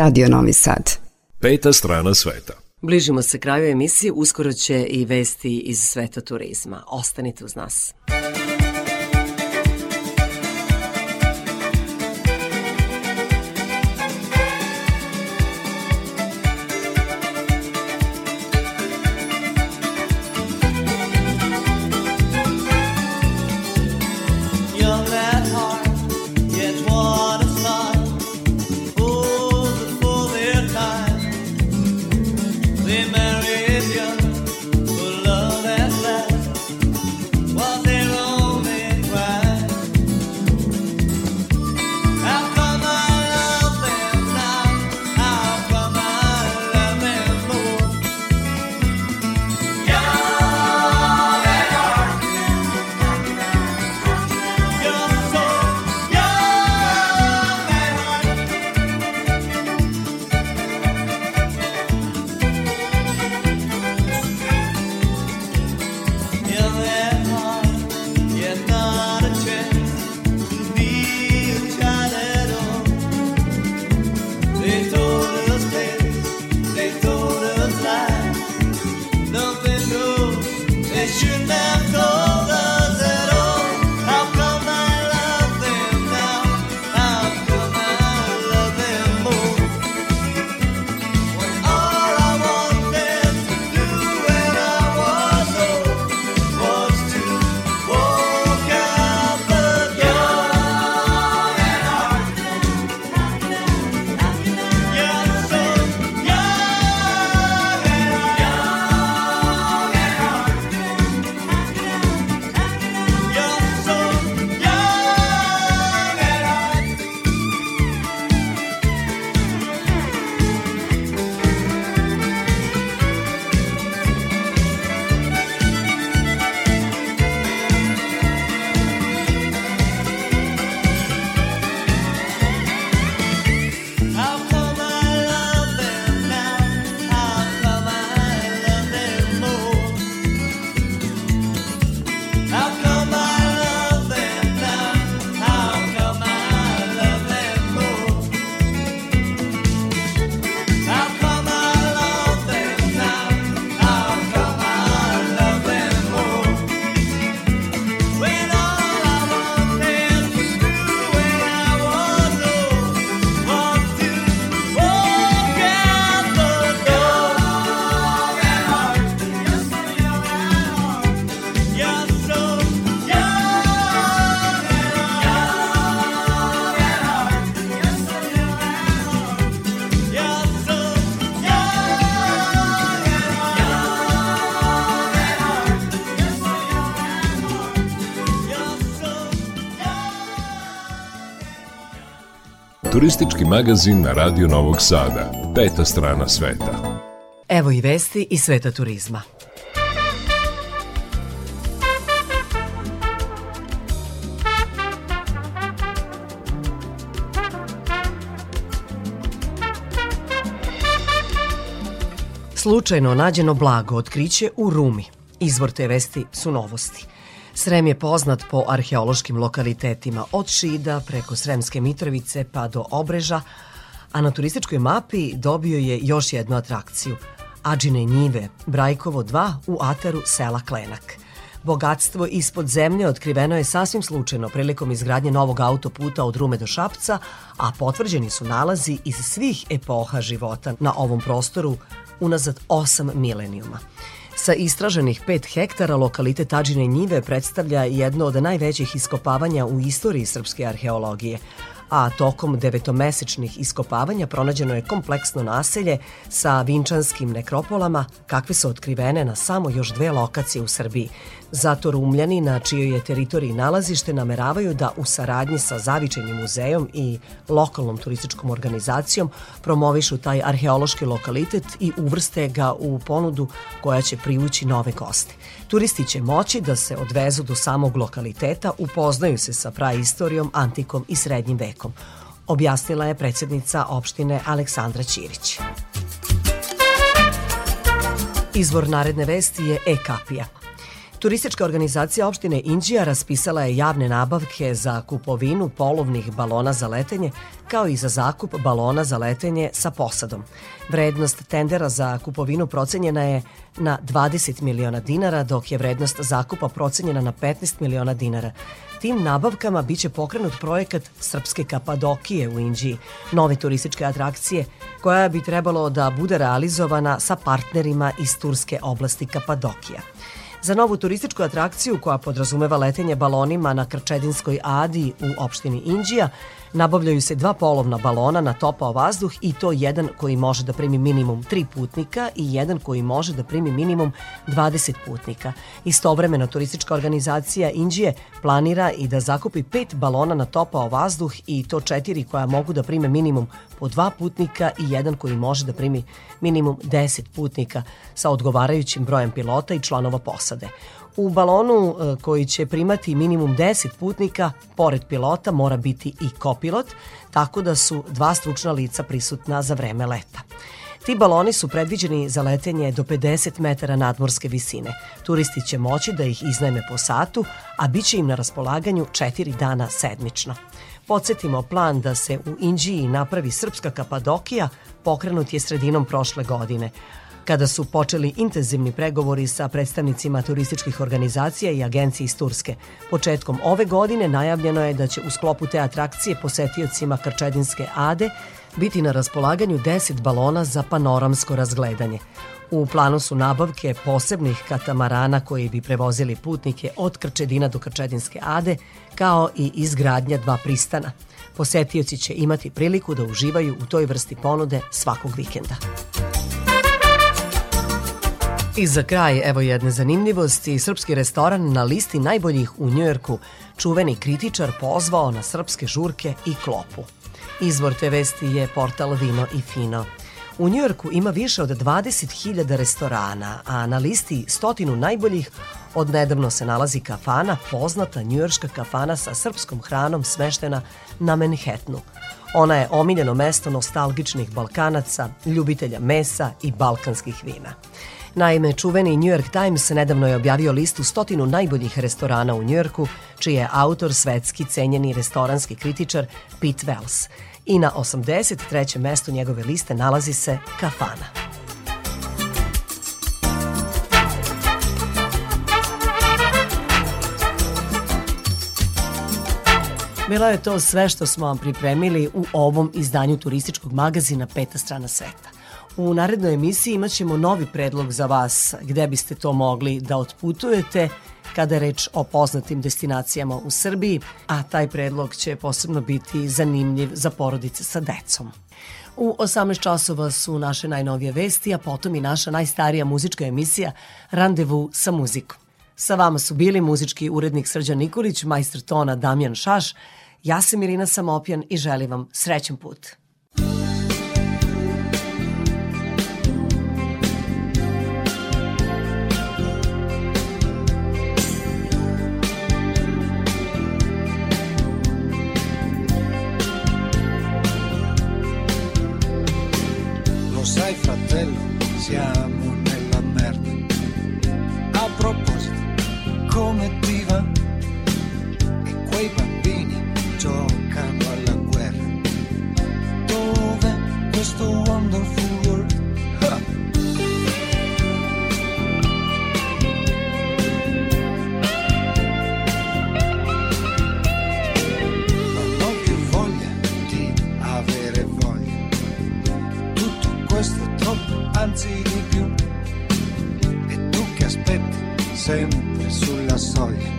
Speaker 27: Radio Novi Sad.
Speaker 4: Peta strana sveta.
Speaker 5: Bližimo se kraju emisije, uskoro će i vesti iz sveta turizma. Ostanite uz nas.
Speaker 4: Turistički magazin na Radio Novog Sada. Peta strana sveta.
Speaker 5: Evo i vesti iz sveta turizma. Slučajno nađeno blago otkriće u Rumi. Izvor te vesti su novosti. Srem je poznat po arheološkim lokalitetima od Šida preko Sremske Mitrovice pa do Obreža, a na turističkoj mapi dobio je još jednu atrakciju – Ađine njive, Brajkovo 2 u ataru sela Klenak. Bogatstvo ispod zemlje otkriveno je sasvim slučajno prilikom izgradnje novog autoputa od Rume do Šapca, a potvrđeni su nalazi iz svih epoha života na ovom prostoru unazad 8 milenijuma. Sa istraženih 5 hektara lokalitet Ađine njive predstavlja jedno od najvećih iskopavanja u istoriji srpske arheologije, a tokom devetomesečnih iskopavanja pronađeno je kompleksno naselje sa vinčanskim nekropolama kakve su otkrivene na samo još dve lokacije u Srbiji. Zato Rumljani, na čijoj je teritoriji nalazište, nameravaju da u saradnji sa Zavičajnim muzejom i lokalnom turističkom organizacijom promovišu taj arheološki lokalitet i uvrste ga u ponudu koja će privući nove goste. Turisti će moći da se odvezu do samog lokaliteta, upoznaju se sa praistorijom, antikom i srednjim vekom, objasnila je predsednica opštine Aleksandra Ćirić. Izvor naredne vesti je e-kapija. Turistička organizacija opštine Inđija raspisala je javne nabavke za kupovinu polovnih balona za letenje, kao i za zakup balona za letenje sa posadom. Vrednost tendera za kupovinu procenjena je na 20 miliona dinara, dok je vrednost zakupa procenjena na 15 miliona dinara. Tim nabavkama biće pokrenut projekat Srpske Kapadokije u Inđiji, nove turističke atrakcije koja bi trebalo da bude realizovana sa partnerima iz turske oblasti Kapadokija. Za novu turističku atrakciju koja podrazumeva letenje balonima na Krčedinskoj adi u opštini Inđija, nabavljaju se dva polovna balona na topao vazduh i to jedan koji može da primi minimum 3 putnika i jedan koji može da primi minimum 20 putnika. Istovremeno turistička organizacija Inđije planira i da zakupi pet balona na topao vazduh i to četiri koja mogu da prime minimum po dva putnika i jedan koji može da primi minimum 10 putnika sa odgovarajućim brojem pilota i članova posade. U balonu e, koji će primati minimum 10 putnika, pored pilota mora biti i kopilot, tako da su dva stručna lica prisutna za vreme leta. Ti baloni su predviđeni za letenje do 50 metara nadmorske visine. Turisti će moći da ih iznajme po satu, a bit će im na raspolaganju 4 dana sedmično. Podsjetimo, plan da se u Inđiji napravi srpska Kapadokija pokrenut je sredinom prošle godine, kada su počeli intenzivni pregovori sa predstavnicima turističkih organizacija i agencije iz Turske. Početkom ove godine najavljeno je da će u sklopu te atrakcije posetiocima Krčedinske Ade biti na raspolaganju 10 balona za panoramsko razgledanje. U planu su nabavke posebnih katamarana koji bi prevozili putnike od Krčedina do Krčedinske Ade, kao i izgradnja dva pristana. Posetioci će imati priliku da uživaju u toj vrsti ponude svakog vikenda. I za kraj, evo jedne zanimljivosti, srpski restoran na listi najboljih u Njujorku, čuveni kritičar pozvao na srpske žurke i klopu. Izvor te vesti je portal Vino i Fino. U Njujorku ima više od 20.000 restorana, a na listi stotinu najboljih odnedavno se nalazi kafana, poznata njujorška kafana sa srpskom hranom smeštena na Manhattanu. Ona je omiljeno mesto nostalgičnih Balkanaca, ljubitelja mesa i balkanskih vina. Naime, čuveni New York Times nedavno je objavio listu stotinu najboljih restorana u Njujorku, čiji je autor svetski cenjeni restoranski kritičar Pete Wells. I na 83. mestu njegove liste nalazi se kafana. Bilo je to sve što smo vam pripremili u ovom izdanju turističkog magazina Peta strana sveta. U narednoj emisiji imat ćemo novi predlog za vas gde biste to mogli da otputujete kada je reč o poznatim destinacijama u Srbiji, a taj predlog će posebno biti zanimljiv za porodice sa decom. U 18 časova su naše najnovije vesti, a potom i naša najstarija muzička emisija Randevu sa muzikom. Sa vama su bili muzički urednik Srđan Nikolić, majster tona Damjan Šaš, ja sam Irina Samopjan i želim vam srećen put.
Speaker 28: canción. principio e tu che aspetti sempre sulla soglia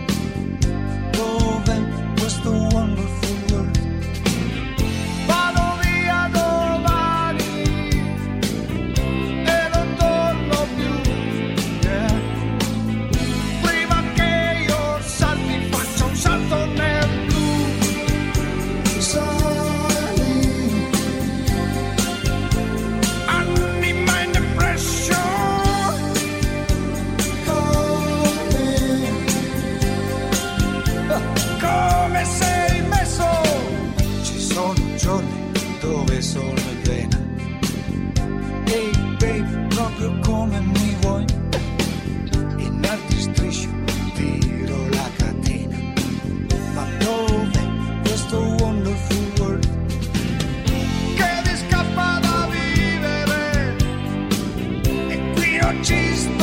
Speaker 29: chase